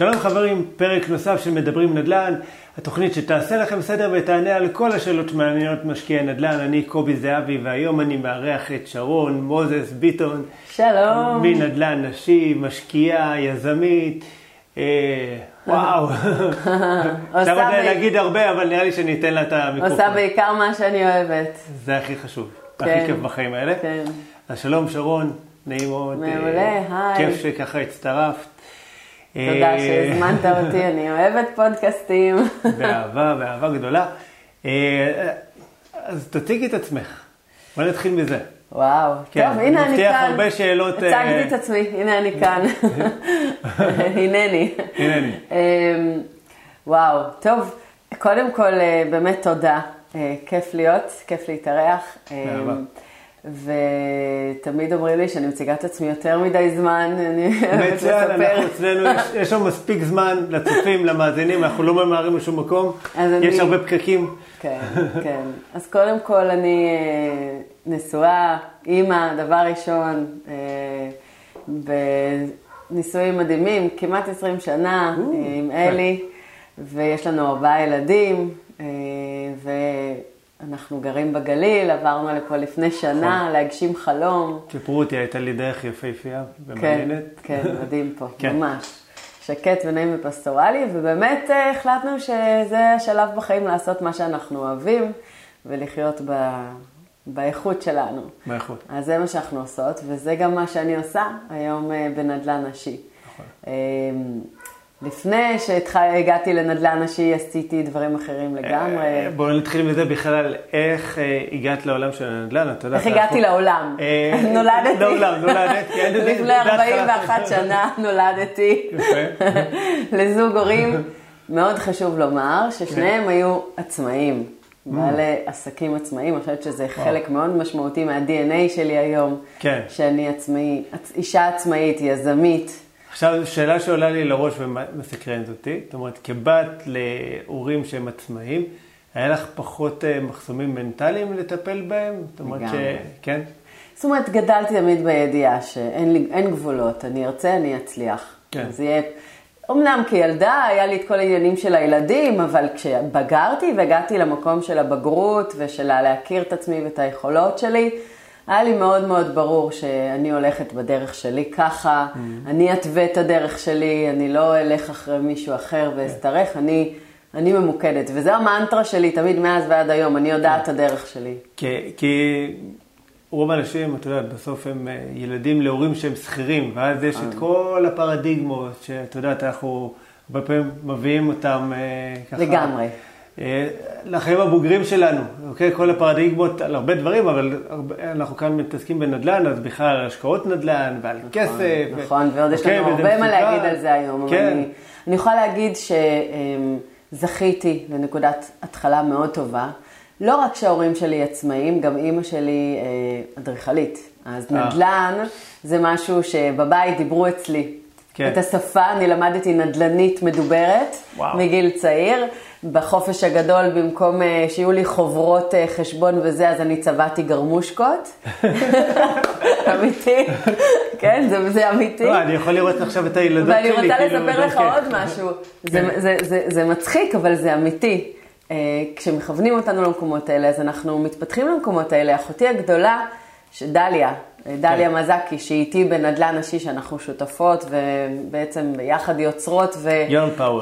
שלום חברים, פרק נוסף של מדברים נדל"ן, התוכנית שתעשה לכם סדר ותענה על כל השאלות שמעניינות משקיעי נדל"ן. אני קובי זהבי והיום אני מארח את שרון מוזס ביטון. שלום. מנדל"ן נשי, משקיעה, יזמית. אה, וואו. אפשר עוד להגיד הרבה, אבל נראה לי שאני אתן לה את המיקרופון. עושה בעיקר מה שאני אוהבת. זה הכי חשוב, כן. הכי כיף בחיים האלה. כן. אז שלום שרון, נעים מאוד. מעולה, אה, היי. כיף שככה הצטרפת. תודה אה, שהזמנת אותי, אני אוהבת פודקאסטים. באהבה, באהבה גדולה. אה, אז תציגי את עצמך. בואי נתחיל מזה. וואו, כן, טוב, הנה אני מבטיח כאן. הרבה שאלות, אה, הצגתי את עצמי, הנה אני כאן. הנני. הנני. אמ, וואו, טוב, קודם כל, באמת תודה. כיף להיות, כיף להתארח. באהבה. ותמיד אומרים לי שאני מציגה את עצמי יותר מדי זמן, אני אוהבת מצוין, אנחנו לספר. אצלנו, יש- יש לנו מספיק זמן לצופים, למאזינים, אנחנו לא ממהרים לשום מקום. אז אני- יש הרבה פקקים. כן, כן. אז קודם כל אני אה, נשואה, אימא, דבר ראשון, אה, בנישואים מדהימים, כמעט 20 שנה אה, עם יפה. אלי, ויש לנו ארבעה ילדים, אה, ואנחנו גרים בגליל, עברנו לפה לפני שנה להגשים חלום. סיפרו אותי, הייתה לי דרך יפהפייה כן, ומעניינת. כן, מדהים פה, כן. ממש. שקט ונעים ופסטורלי, ובאמת אה, החלטנו שזה השלב בחיים לעשות מה שאנחנו אוהבים, ולחיות ב... באיכות שלנו. באיכות. אז זה מה שאנחנו עושות, וזה גם מה שאני עושה היום אה, בנדל"ן נשי. נכון. לפני שהגעתי לנדל"ן נשי, עשיתי דברים אחרים לגמרי. אה, בואי נתחיל מזה בכלל, איך אה, הגעת לעולם של הנדל"ן, את יודעת. איך הגעתי לעולם? אה, נולדתי. לעולם, נולדת, כן, זה- לפני זה התחלה. 41 שנה נולדתי. לזוג הורים. מאוד חשוב לומר ששניהם היו עצמאים, בעלי עסקים עצמאיים. אני חושבת שזה חלק מאוד משמעותי מה-DNA שלי היום, כן. שאני עצמאי, עצ- אישה עצמאית, יזמית. עכשיו, שאלה שעולה לי לראש ומסקרנת אותי, זאת אומרת, כבת להורים שהם עצמאים, היה לך פחות אה, מחסומים מנטליים לטפל בהם? זאת אומרת ש... כן? זאת אומרת, גדלתי תמיד בידיעה שאין לי, אין גבולות, אני ארצה, אני אצליח. כן. אז יהיה... אמנם כילדה היה לי את כל העניינים של הילדים, אבל כשבגרתי והגעתי למקום של הבגרות ושל להכיר את עצמי ואת היכולות שלי, היה לי מאוד מאוד ברור שאני הולכת בדרך שלי ככה, אני אתווה את הדרך שלי, אני לא אלך אחרי מישהו אחר ואסתרך, אני, אני ממוקדת. וזו המנטרה שלי תמיד מאז ועד היום, אני יודעת את הדרך שלי. כי, כי רוב האנשים, את יודעת, בסוף הם אה, ילדים להורים שהם שכירים, ואז יש את כל הפרדיגמות, שאת יודעת, אנחנו הרבה פעמים מביאים אותם אה, ככה. לגמרי. אה, לחיים הבוגרים שלנו, אוקיי? כל הפרדיגמות על הרבה דברים, אבל הרבה, אנחנו כאן מתעסקים בנדל"ן, אז בכלל על השקעות נדל"ן ועל כסף. ו- נכון, ועוד יש אוקיי, לנו וזה הרבה מה. להגיד על זה היום, כן. אני, אני יכולה להגיד שזכיתי לנקודת התחלה מאוד טובה. לא רק שההורים שלי עצמאים, גם אימא שלי אה, אדריכלית. אז אה. נדל"ן זה משהו שבבית דיברו אצלי. כן. את השפה, אני למדתי נדל"נית מדוברת וואו. מגיל צעיר. בחופש הגדול, במקום אה, שיהיו לי חוברות אה, חשבון וזה, אז אני צבעתי גרמושקות. אמיתי, כן, זה, זה אמיתי. לא, אני יכול לראות עכשיו את הילדות שלי. ואני רוצה כאילו, לספר לך. עוד משהו. זה, כן. זה, זה, זה מצחיק, אבל זה אמיתי. אה, כשמכוונים אותנו למקומות האלה, אז אנחנו מתפתחים למקומות האלה. אחותי הגדולה, דליה, אה, דליה כן. מזקי, שהיא איתי בנדל"ן נשי, שאנחנו שותפות, ובעצם ביחד יוצרות ו...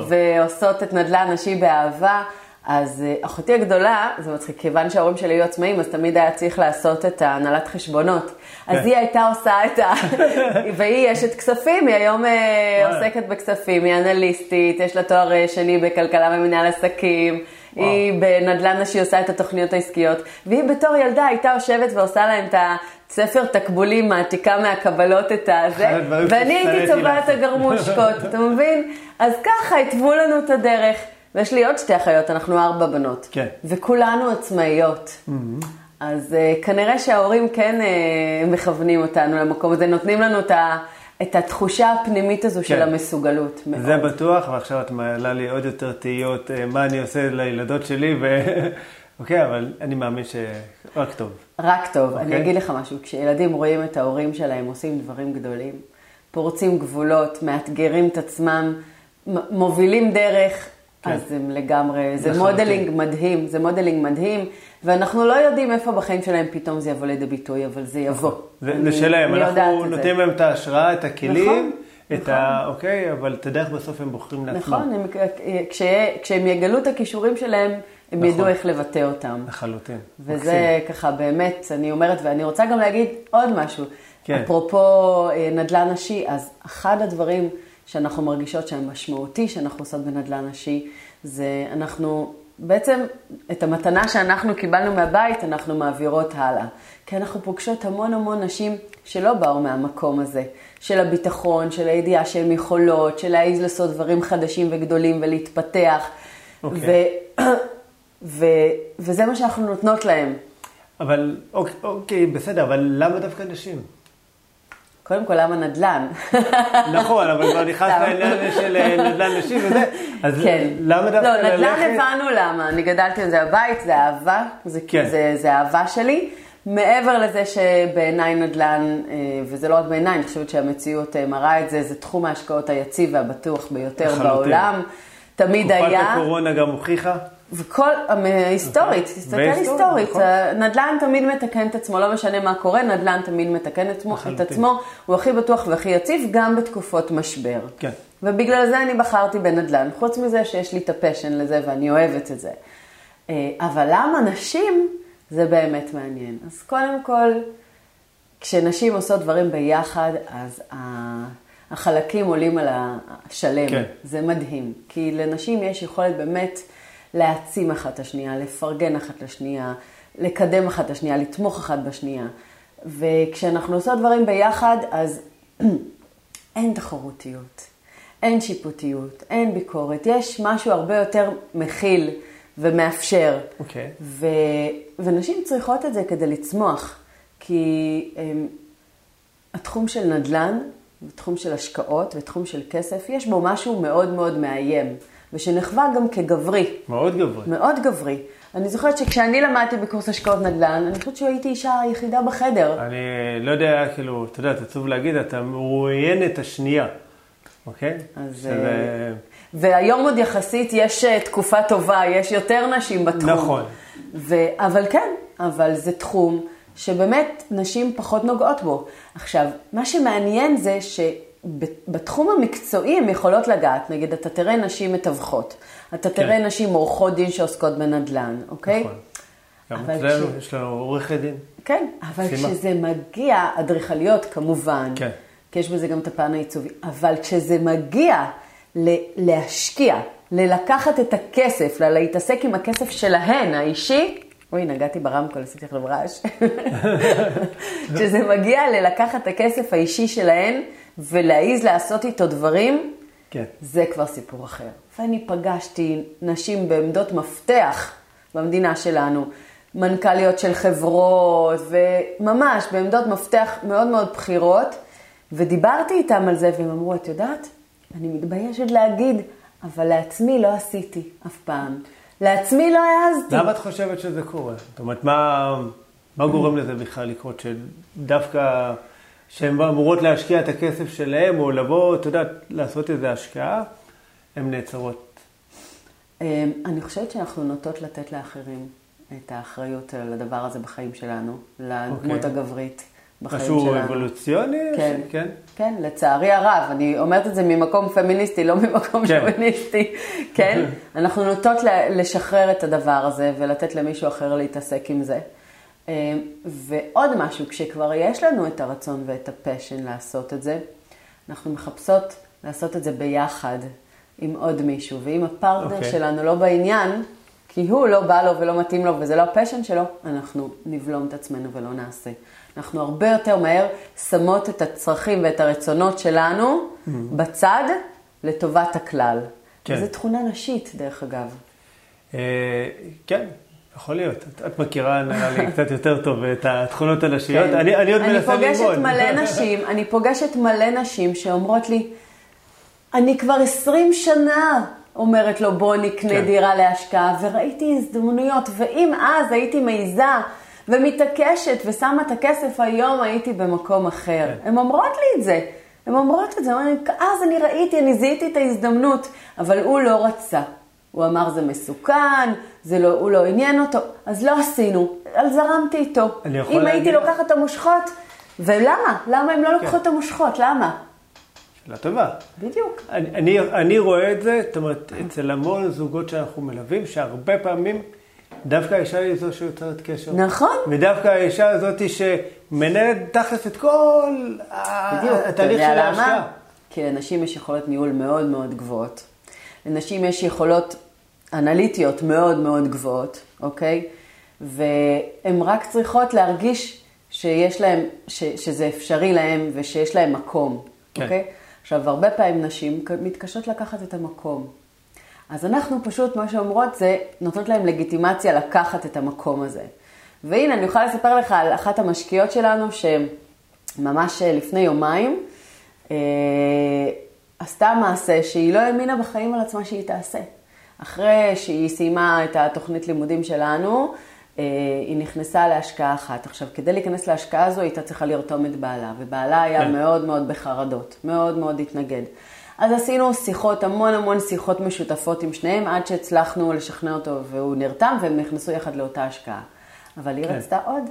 ועושות את נדל"ן נשי באהבה. אז אה, אחותי הגדולה, זה מצחיק, כיוון שההורים שלי היו עצמאים, אז תמיד היה צריך לעשות את הנהלת חשבונות. אז כן. היא הייתה עושה את ה... והיא אשת כספים, היא היום אה. עוסקת בכספים, היא אנליסטית, יש לה תואר אה, שני בכלכלה ומנהל עסקים. וואו. היא בנדל"ן נשי עושה את התוכניות העסקיות, והיא בתור ילדה הייתה יושבת ועושה להם את הספר תקבולים, מעתיקה מהקבלות את הזה, ואני הייתי צובעת. הגרמושקות, אתה מבין? אז ככה התוו לנו את הדרך. ויש לי עוד שתי אחיות, אנחנו ארבע בנות. כן. וכולנו עצמאיות. אז uh, כנראה שההורים כן uh, מכוונים אותנו למקום הזה, נותנים לנו את, ה, את התחושה הפנימית הזו של כן. המסוגלות. מאוד. זה בטוח, ועכשיו את מעלה לי עוד יותר תהיות, אה, מה אני עושה לילדות שלי, ו... אוקיי, אבל אני מאמין שרק טוב. רק טוב, אני אוקיי. אגיד לך משהו, כשילדים רואים את ההורים שלהם עושים דברים גדולים, פורצים גבולות, מאתגרים את עצמם, מובילים דרך, כן. אז הם לגמרי, זה modeling מדהים, זה modeling מדהים, ואנחנו לא יודעים איפה בחיים שלהם פתאום זה יבוא לידי ביטוי, אבל זה יבוא. זה שלהם, אנחנו נותנים להם את ההשראה, את הכלים. נכון. את נכון. ה... אוקיי, אבל אתה יודע איך בסוף הם בוחרים לעצמם. נכון, הם, כש, כשהם יגלו את הכישורים שלהם, הם נכון. ידעו איך לבטא אותם. לחלוטין. וזה מקסים. ככה באמת, אני אומרת, ואני רוצה גם להגיד עוד משהו. כן. אפרופו אה, נדל"ן נשי, אז אחד הדברים שאנחנו מרגישות שהם משמעותי שאנחנו עושות בנדל"ן נשי, זה אנחנו בעצם את המתנה שאנחנו קיבלנו מהבית, אנחנו מעבירות הלאה. כי אנחנו פוגשות המון המון נשים שלא באו מהמקום הזה, של הביטחון, של הידיעה שהן יכולות, של להעיז לעשות דברים חדשים וגדולים ולהתפתח. Okay. אוקיי. ו... ו... וזה מה שאנחנו נותנות להם. אבל, אוקיי, אוקיי, בסדר, אבל למה דווקא נשים? קודם כל, למה נדל"ן? נכון, אבל כבר נכנס לעניין של אה, נדל"ן נשים וזה, אז כן. למה דווקא ללכת? לא, נדל"ן הבנו למה, אני גדלתי על זה הבית, זה אהבה, זה, כן. זה, זה אהבה שלי. מעבר לזה שבעיניי נדל"ן, אה, וזה לא רק בעיניי, אני חושבת שהמציאות אה, מראה את זה, זה תחום ההשקעות היציב והבטוח ביותר בעולם. תמיד היה... תקופת הקורונה גם הוכיחה. וכל, היסטורית, תסתכל היסטורית, נכון. נדל"ן תמיד מתקן את עצמו, לא משנה מה קורה, נדל"ן תמיד מתקן את עצמו, את עצמו, הוא הכי בטוח והכי יציב, גם בתקופות משבר. כן. ובגלל זה אני בחרתי בנדל"ן, חוץ מזה שיש לי את ה passion לזה ואני אוהבת את זה. אה, אבל למה נשים, זה באמת מעניין. אז קודם כל, כשנשים עושות דברים ביחד, אז החלקים עולים על השלם. כן. זה מדהים. כי לנשים יש יכולת באמת... להעצים אחת את השנייה, לפרגן אחת לשנייה, לקדם אחת את השנייה, לתמוך אחת בשנייה. וכשאנחנו עושות דברים ביחד, אז אין תחרותיות, אין שיפוטיות, אין ביקורת, יש משהו הרבה יותר מכיל ומאפשר. אוקיי. Okay. ו... ונשים צריכות את זה כדי לצמוח, כי הם... אמ, התחום של נדל"ן, ותחום של השקעות ותחום של כסף, יש בו משהו מאוד מאוד מאיים. ושנחווה גם כגברי. מאוד גברי. מאוד גברי. אני זוכרת שכשאני למדתי בקורס השקעות נדל"ן, אני חושבת שהייתי אישה היחידה בחדר. אני לא יודע, כאילו, אתה יודע, עצוב להגיד, אתה מרואיין את השנייה, אוקיי? אז... שזה... אה, והיום עוד יחסית יש אה, תקופה טובה, יש יותר נשים בתחום. נכון. ו... אבל כן, אבל זה תחום שבאמת נשים פחות נוגעות בו. עכשיו, מה שמעניין זה ש... בתחום המקצועי הן יכולות לגעת, נגיד אתה תראה נשים מתווכות, אתה תראה כן. נשים עורכות דין שעוסקות בנדל"ן, אוקיי? נכון. גם אצלנו כש... יש לנו עורכי דין. כן, אבל סימה. כשזה מגיע, אדריכליות כמובן, כן. כי יש בזה גם את הפן העיצובי, אבל כשזה מגיע ל- להשקיע, ללקחת את הכסף, להתעסק עם הכסף שלהן, האישי, אוי, נגעתי ברמקול, עשיתי עכשיו רעש. כשזה מגיע ללקחת את הכסף האישי שלהן, ולהעיז לעשות איתו דברים, כן. זה כבר סיפור אחר. ואני פגשתי נשים בעמדות מפתח במדינה שלנו, מנכ"ליות של חברות, וממש בעמדות מפתח מאוד מאוד בכירות, ודיברתי איתם על זה, והם אמרו, את יודעת, אני מתביישת להגיד, אבל לעצמי לא עשיתי אף פעם. לעצמי לא העזתי. למה את חושבת שזה קורה? זאת אומרת, מה, מה גורם לזה בכלל לקרות? שדווקא... שהן אמורות להשקיע את הכסף שלהן, או לבוא, אתה יודע, לעשות איזו השקעה, הן נעצרות. אמ, אני חושבת שאנחנו נוטות לתת לאחרים את האחריות על הדבר הזה בחיים שלנו, לדמות okay. אוקיי. הגברית בחיים משהו שלנו. משהו אבולוציוני? כן, ש... כן. כן, לצערי הרב. אני אומרת את זה ממקום פמיניסטי, לא ממקום כן. שוביניסטי. כן, אנחנו נוטות לשחרר את הדבר הזה ולתת למישהו אחר להתעסק עם זה. אמ, ועוד משהו, כשכבר יש לנו את הרצון ואת ה passion לעשות את זה, אנחנו מחפשות לעשות את זה ביחד עם עוד מישהו. ואם הפרטנר okay. אוקיי. שלנו לא בעניין, כי הוא לא בא לו ולא מתאים לו וזה לא ה passion שלו, אנחנו נבלום את עצמנו ולא נעשה. אנחנו הרבה יותר מהר שמות את הצרכים ואת הרצונות שלנו mm-hmm. בצד לטובת הכלל. כן. זו תכונה נשית, דרך אגב. אה, כן, יכול להיות. את מכירה, נראה לי, קצת יותר טוב את התכונות הנשיות. כן. אני, אני עוד מנסה ללמוד. אני פוגשת מלא נשים, אני פוגשת מלא נשים שאומרות לי, אני כבר 20 שנה אומרת לו, בוא נקנה כן. דירה להשקעה, וראיתי הזדמנויות, ואם אז הייתי מעיזה ומתעקשת ושמה את הכסף, היום הייתי במקום אחר. כן. הן אומרות לי את זה. הן אומרות את זה, אז אני ראיתי, אני זיהיתי את ההזדמנות, אבל הוא לא רצה. הוא אמר זה מסוכן, זה לא, הוא לא עניין אותו, אז לא עשינו, אז זרמתי איתו. אם הייתי לוקחת את המושכות, ולמה? למה הם לא לקחו כן. את המושכות? למה? שאלה טובה. בדיוק. אני, אני, אני רואה את זה, זאת אומרת, אצל המון זוגות שאנחנו מלווים, שהרבה פעמים דווקא האישה היא זו שיוצרת קשר. נכון. ודווקא האישה הזאת שמנהלת תכלס את כל בדיוק, התהליך של? ההשקעה. כי לנשים יש יכולות ניהול מאוד מאוד גבוהות. לנשים יש יכולות אנליטיות מאוד מאוד גבוהות, אוקיי? והן רק צריכות להרגיש שיש להם, ש, שזה אפשרי להם ושיש להם מקום, כן. אוקיי? עכשיו, הרבה פעמים נשים מתקשות לקחת את המקום. אז אנחנו פשוט, מה שאומרות זה, נותנות להם לגיטימציה לקחת את המקום הזה. והנה, אני יכולה לספר לך על אחת המשקיעות שלנו, שממש לפני יומיים, אה, עשתה מעשה שהיא לא האמינה בחיים על עצמה שהיא תעשה. אחרי שהיא סיימה את התוכנית לימודים שלנו, אה, היא נכנסה להשקעה אחת. עכשיו, כדי להיכנס להשקעה הזו, היא הייתה צריכה לרתום את בעלה, ובעלה היה כן. מאוד מאוד בחרדות, מאוד מאוד התנגד. אז עשינו שיחות, המון המון שיחות משותפות עם שניהם, עד שהצלחנו לשכנע אותו והוא נרתם, והם נכנסו יחד לאותה השקעה. אבל היא כן. רצתה עוד,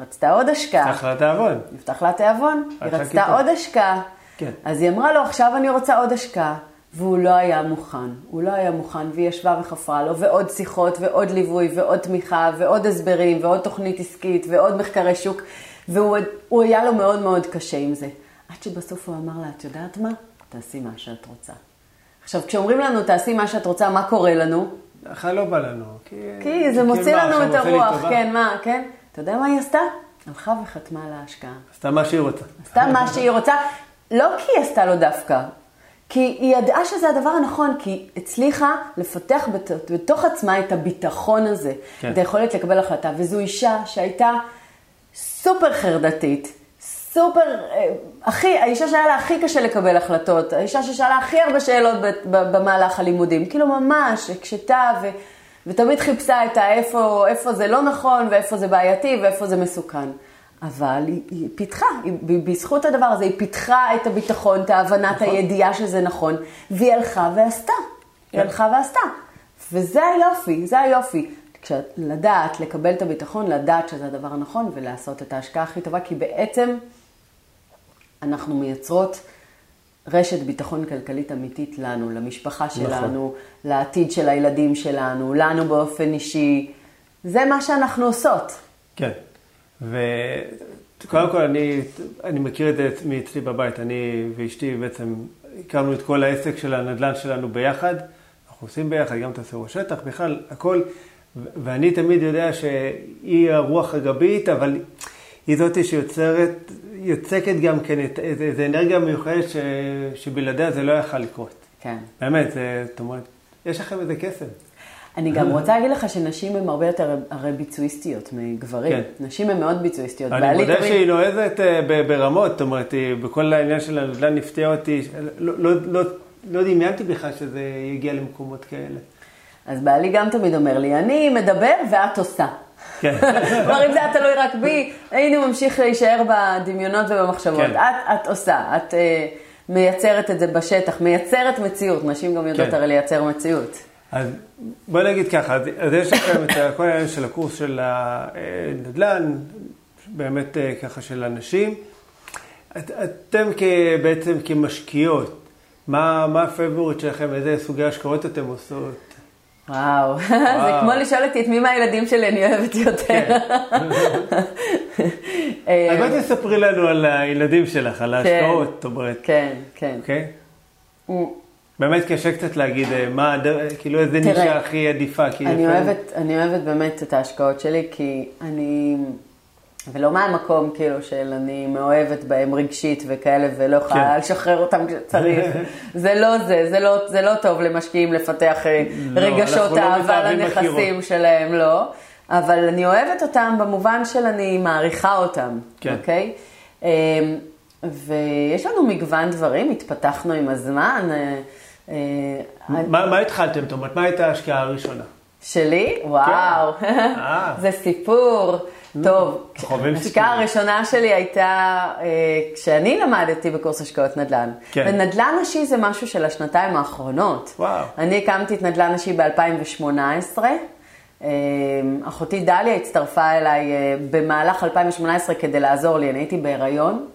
רצתה עוד השקעה. צריך לתעבוד. נפתח לה תיאבון, היא רצתה חכיתה. עוד השקעה. כן. אז היא אמרה לו, עכשיו אני רוצה עוד השקעה. והוא לא היה מוכן, הוא לא היה מוכן, והיא ישבה וחפרה לו, ועוד שיחות, ועוד ליווי, ועוד תמיכה, ועוד הסברים, ועוד תוכנית עסקית, ועוד מחקרי שוק, והוא הוא היה לו מאוד מאוד קשה עם זה. עד שבסוף הוא אמר לה, את יודעת מה? תעשי מה שאת רוצה. עכשיו, כשאומרים לנו, תעשי מה שאת רוצה, מה קורה לנו? בכלל לא בא לנו. כי, כי זה מוציא לנו עכשיו את הרוח? כן, מה, כן? אתה יודע מה היא עשתה? הלכה וחתמה על ההשקעה. עשתה מה שהיא רוצה. עשתה מה שהיא רוצה, לא כי היא עשתה לו דווקא, כי היא ידעה שזה הדבר הנכון, כי היא הצליחה לפתח בת- בתוך עצמה את הביטחון הזה, כן. את היכולת לקבל החלטה, וזו אישה שהייתה סופר חרדתית, סופר, אה, הכי, האישה שהיה לה הכי קשה לקבל החלטות, האישה ששאלה הכי הרבה שאלות ב- ב- במהלך הלימודים, כאילו ממש הקשתה ו... ותמיד חיפשה את האיפה איפה זה לא נכון ואיפה זה בעייתי ואיפה זה מסוכן. אבל היא, היא פיתחה, היא, בזכות הדבר הזה, היא פיתחה את הביטחון, את ההבנת נכון. הידיעה שזה נכון, והיא הלכה ועשתה. היא כן. הלכה ועשתה. וזה היופי, זה היופי. כש- לדעת, לקבל את הביטחון, לדעת שזה הדבר הנכון ולעשות את ההשקעה הכי טובה, כי בעצם אנחנו מייצרות רשת ביטחון כלכלית אמיתית לנו, למשפחה שלנו, לעתיד של הילדים שלנו, לנו באופן אישי. זה מה שאנחנו עושות. כן. וקודם כל, אני, אני מכיר את זה מאצלי בבית. אני ואשתי בעצם הקמנו את כל העסק של הנדל"ן שלנו ביחד. אנחנו עושים ביחד גם את הסיור שטח, בכלל, הכל. ואני תמיד יודע שהיא הרוח הגבית, אבל היא זאתי שיוצרת, יוצקת גם כן את, איזו אנרגיה מיוחדת ש, שבלעדיה זה לא יכל לקרות. כן. באמת, זאת אומרת, יש לכם איזה קסם. אני גם רוצה להגיד לך שנשים הן הרבה יותר הרי ביצועיסטיות מגברים. כן. נשים הן מאוד ביצועיסטיות. אני מודה תמיד- שהיא נועזת אה, ברמות, זאת אומרת, בכל העניין של הנדל"ן הפתיע אותי, לא, לא, לא, לא דמיינתי בכלל שזה יגיע למקומות כאלה. אז בעלי גם תמיד אומר לי, אני מדבר ואת עושה. כן. כלומר, אם זה היה תלוי רק בי, היינו ממשיך להישאר בדמיונות ובמחשבות. כן. את, את עושה, את אה, מייצרת את זה בשטח, מייצרת מציאות. נשים גם יודעות כן. הרי לייצר מציאות. אז בוא נגיד ככה, אז, אז יש לכם את כל העניין של הקורס של הנדל"ן, באמת אה, ככה של אנשים. את, אתם כ, בעצם כמשקיעות, מה, מה ה favorite שלכם, איזה סוגי השקעות אתם עושות? וואו, זה וואו. כמו לשאול אותי את מי מהילדים שלי אני אוהבת יותר. אה, אז בואי תספרי לנו על הילדים שלך, על ההשקעות, זאת אומרת, כן, כן. אוקיי? באמת קשה קצת להגיד אה, מה, כאילו איזה תראה, נישה הכי עדיפה. כי אני לפעמים- אוהבת, אני אוהבת באמת את ההשקעות שלי, כי אני, ולא מהמקום כאילו של אני מאוהבת בהם רגשית וכאלה, ולא יכולה כן. לשחרר אותם כשצריך. זה לא זה, זה לא, זה לא טוב למשקיעים לפתח אה, לא, רגשות לא אהבה מתאהבים לנכסים. שלהם, לא. אבל אני אוהבת אותם במובן של אני מעריכה אותם, כן. אוקיי? אמ, ויש לנו מגוון דברים, התפתחנו עם הזמן. מה התחלתם? זאת אומרת, מה הייתה ההשקעה הראשונה? שלי? וואו, אה. זה סיפור. טוב, ההשקעה. הראשונה שלי הייתה אה, כשאני למדתי בקורס השקעות נדל"ן. כן. ונדל"ן נשי זה משהו של השנתיים האחרונות. וואו. אני הקמתי את נדל"ן נשי ב-2018. אה, אחותי דליה הצטרפה אליי אה, במהלך 2018 כדי לעזור לי, אני הייתי בהיריון.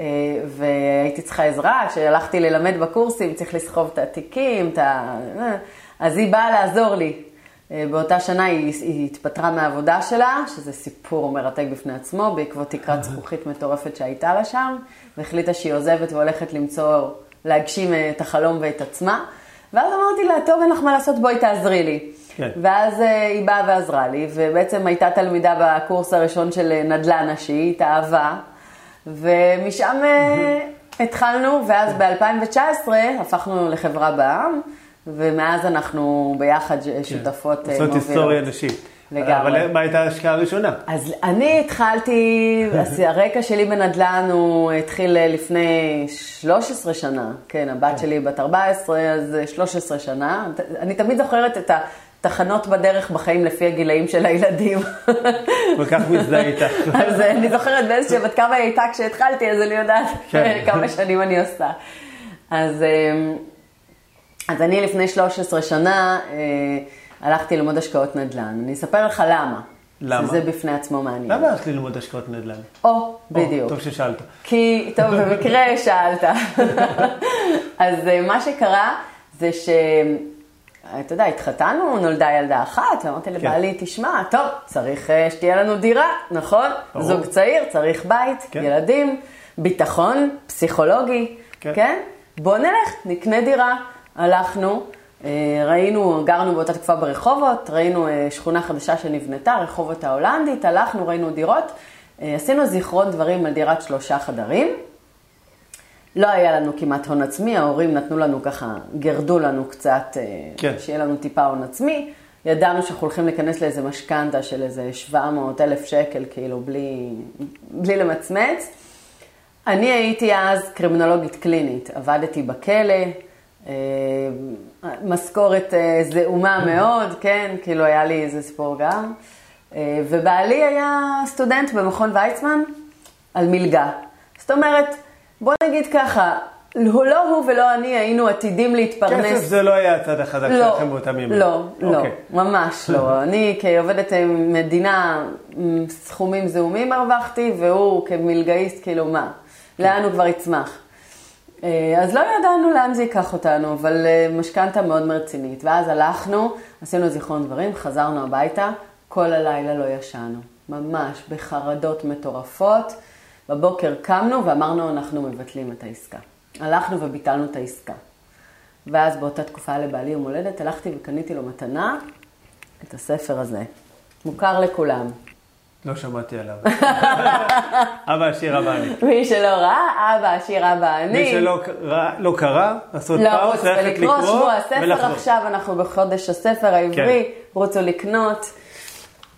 אה, והייתי צריכה עזרה, כשהלכתי ללמד בקורסים, צריך לסחוב את התיקים, את ה... אה, אז היא באה לעזור לי. אה, באותה שנה היא, היא התפטרה מהעבודה שלה, שזה סיפור מרתק בפני עצמו, בעקבות תקרת זכוכית מטורפת שהייתה לה שם, והחליטה שהיא עוזבת והולכת למצוא, להגשים את החלום ואת עצמה. ואז אמרתי לה, טוב, אין לך מה לעשות, בואי תעזרי לי. כן. ואז אה, היא באה ועזרה לי, ובעצם הייתה תלמידה בקורס הראשון של נדל"ן נשי, התאהבה, ומשם אה, התחלנו, ואז ב-2019 הפכנו לחברה בע"מ, ומאז אנחנו ביחד ש- שותפות אה, מובילות. היסטוריה נשית. לגמרי. אבל מה הייתה ההשקעה הראשונה? אז אני התחלתי, אז הרקע שלי בנדל"ן הוא התחיל לפני 13 שנה. כן, הבת שלי בת 14, אז 13 שנה. אני תמיד זוכרת את התחנות בדרך בחיים לפי הגילאים של הילדים. כל כך מזדהה איתך. אז אני זוכרת באיזושהי בת כמה היא הייתה כשהתחלתי, אז אני יודעת כן. כמה שנים אני עושה. אז, אמ, אז אני לפני 13 שנה אה, הלכתי ללמוד השקעות נדל"ן. אני אספר לך למה. למה? שזה בפני עצמו מעניין. למה הלכת ללמוד השקעות נדל"ן? או, בדיוק. טוב ששאלת. כי, טוב, במקרה שאלת. אז אה, מה שקרה זה ש... אתה יודע, התחתנו, נולדה ילדה אחת, ואמרתי לבעלי, תשמע, טוב, צריך אה, שתהיה לנו דירה, נכון? ברור. זוג צעיר, צריך בית, כן. ילדים, ביטחון, פסיכולוגי, כן. כן? בוא נלך, נקנה דירה. הלכנו, אה, ראינו, גרנו באותה תקופה ברחובות, ראינו אה, שכונה חדשה שנבנתה, רחובות ההולנדית, הלכנו, ראינו דירות, עשינו זיכרון דברים על דירת שלושה חדרים. לא היה לנו כמעט הון עצמי, ההורים נתנו לנו ככה, גרדו לנו קצת, אה, כן. שיהיה לנו טיפה הון עצמי. ידענו שאנחנו הולכים להיכנס לאיזה משכנתה של איזה 700 אלף שקל, כאילו, בלי, בלי למצמץ. אני הייתי אז קרימינולוגית קלינית, עבדתי בכלא, אה, משכורת אה, זעומה מאוד, כן, כאילו היה לי איזה סיפור גם. ובעלי היה סטודנט במכון ויצמן על מלגה. זאת אומרת, בוא נגיד ככה, לא לא הוא ולא אני היינו עתידים להתפרנס. כסף זה לא היה הצד החזק לא, שלכם באותם ימים. לא, לא, אוקיי. ממש לא. אני כעובדת מדינה, סכומים זעומים הרווחתי, והוא כמלגאיסט, כאילו מה, לאן הוא כבר יצמח. אה, אז לא ידענו לאן זה ייקח אותנו, אבל אה, משכנתה מאוד מרצינית. ואז הלכנו, עשינו זיכרון דברים, חזרנו הביתה, כל הלילה לא ישנו. ממש בחרדות מטורפות. בבוקר קמנו ואמרנו, אנחנו מבטלים את העסקה. הלכנו וביטלנו את העסקה. ואז באותה תקופה לבעלי יום הולדת, הלכתי וקניתי לו מתנה, את הספר הזה. מוכר לכולם. לא שמעתי עליו. אבא עשיר אבא אני. מי שלא ראה, אבא עשיר אבא אני. מי שלא לא קרא, לעשות לרוץ פאוס, ללכת ולקרוא לקרוא שבוע הספר ולחזור. עכשיו, אנחנו בחודש הספר העברי, רוצו לקנות.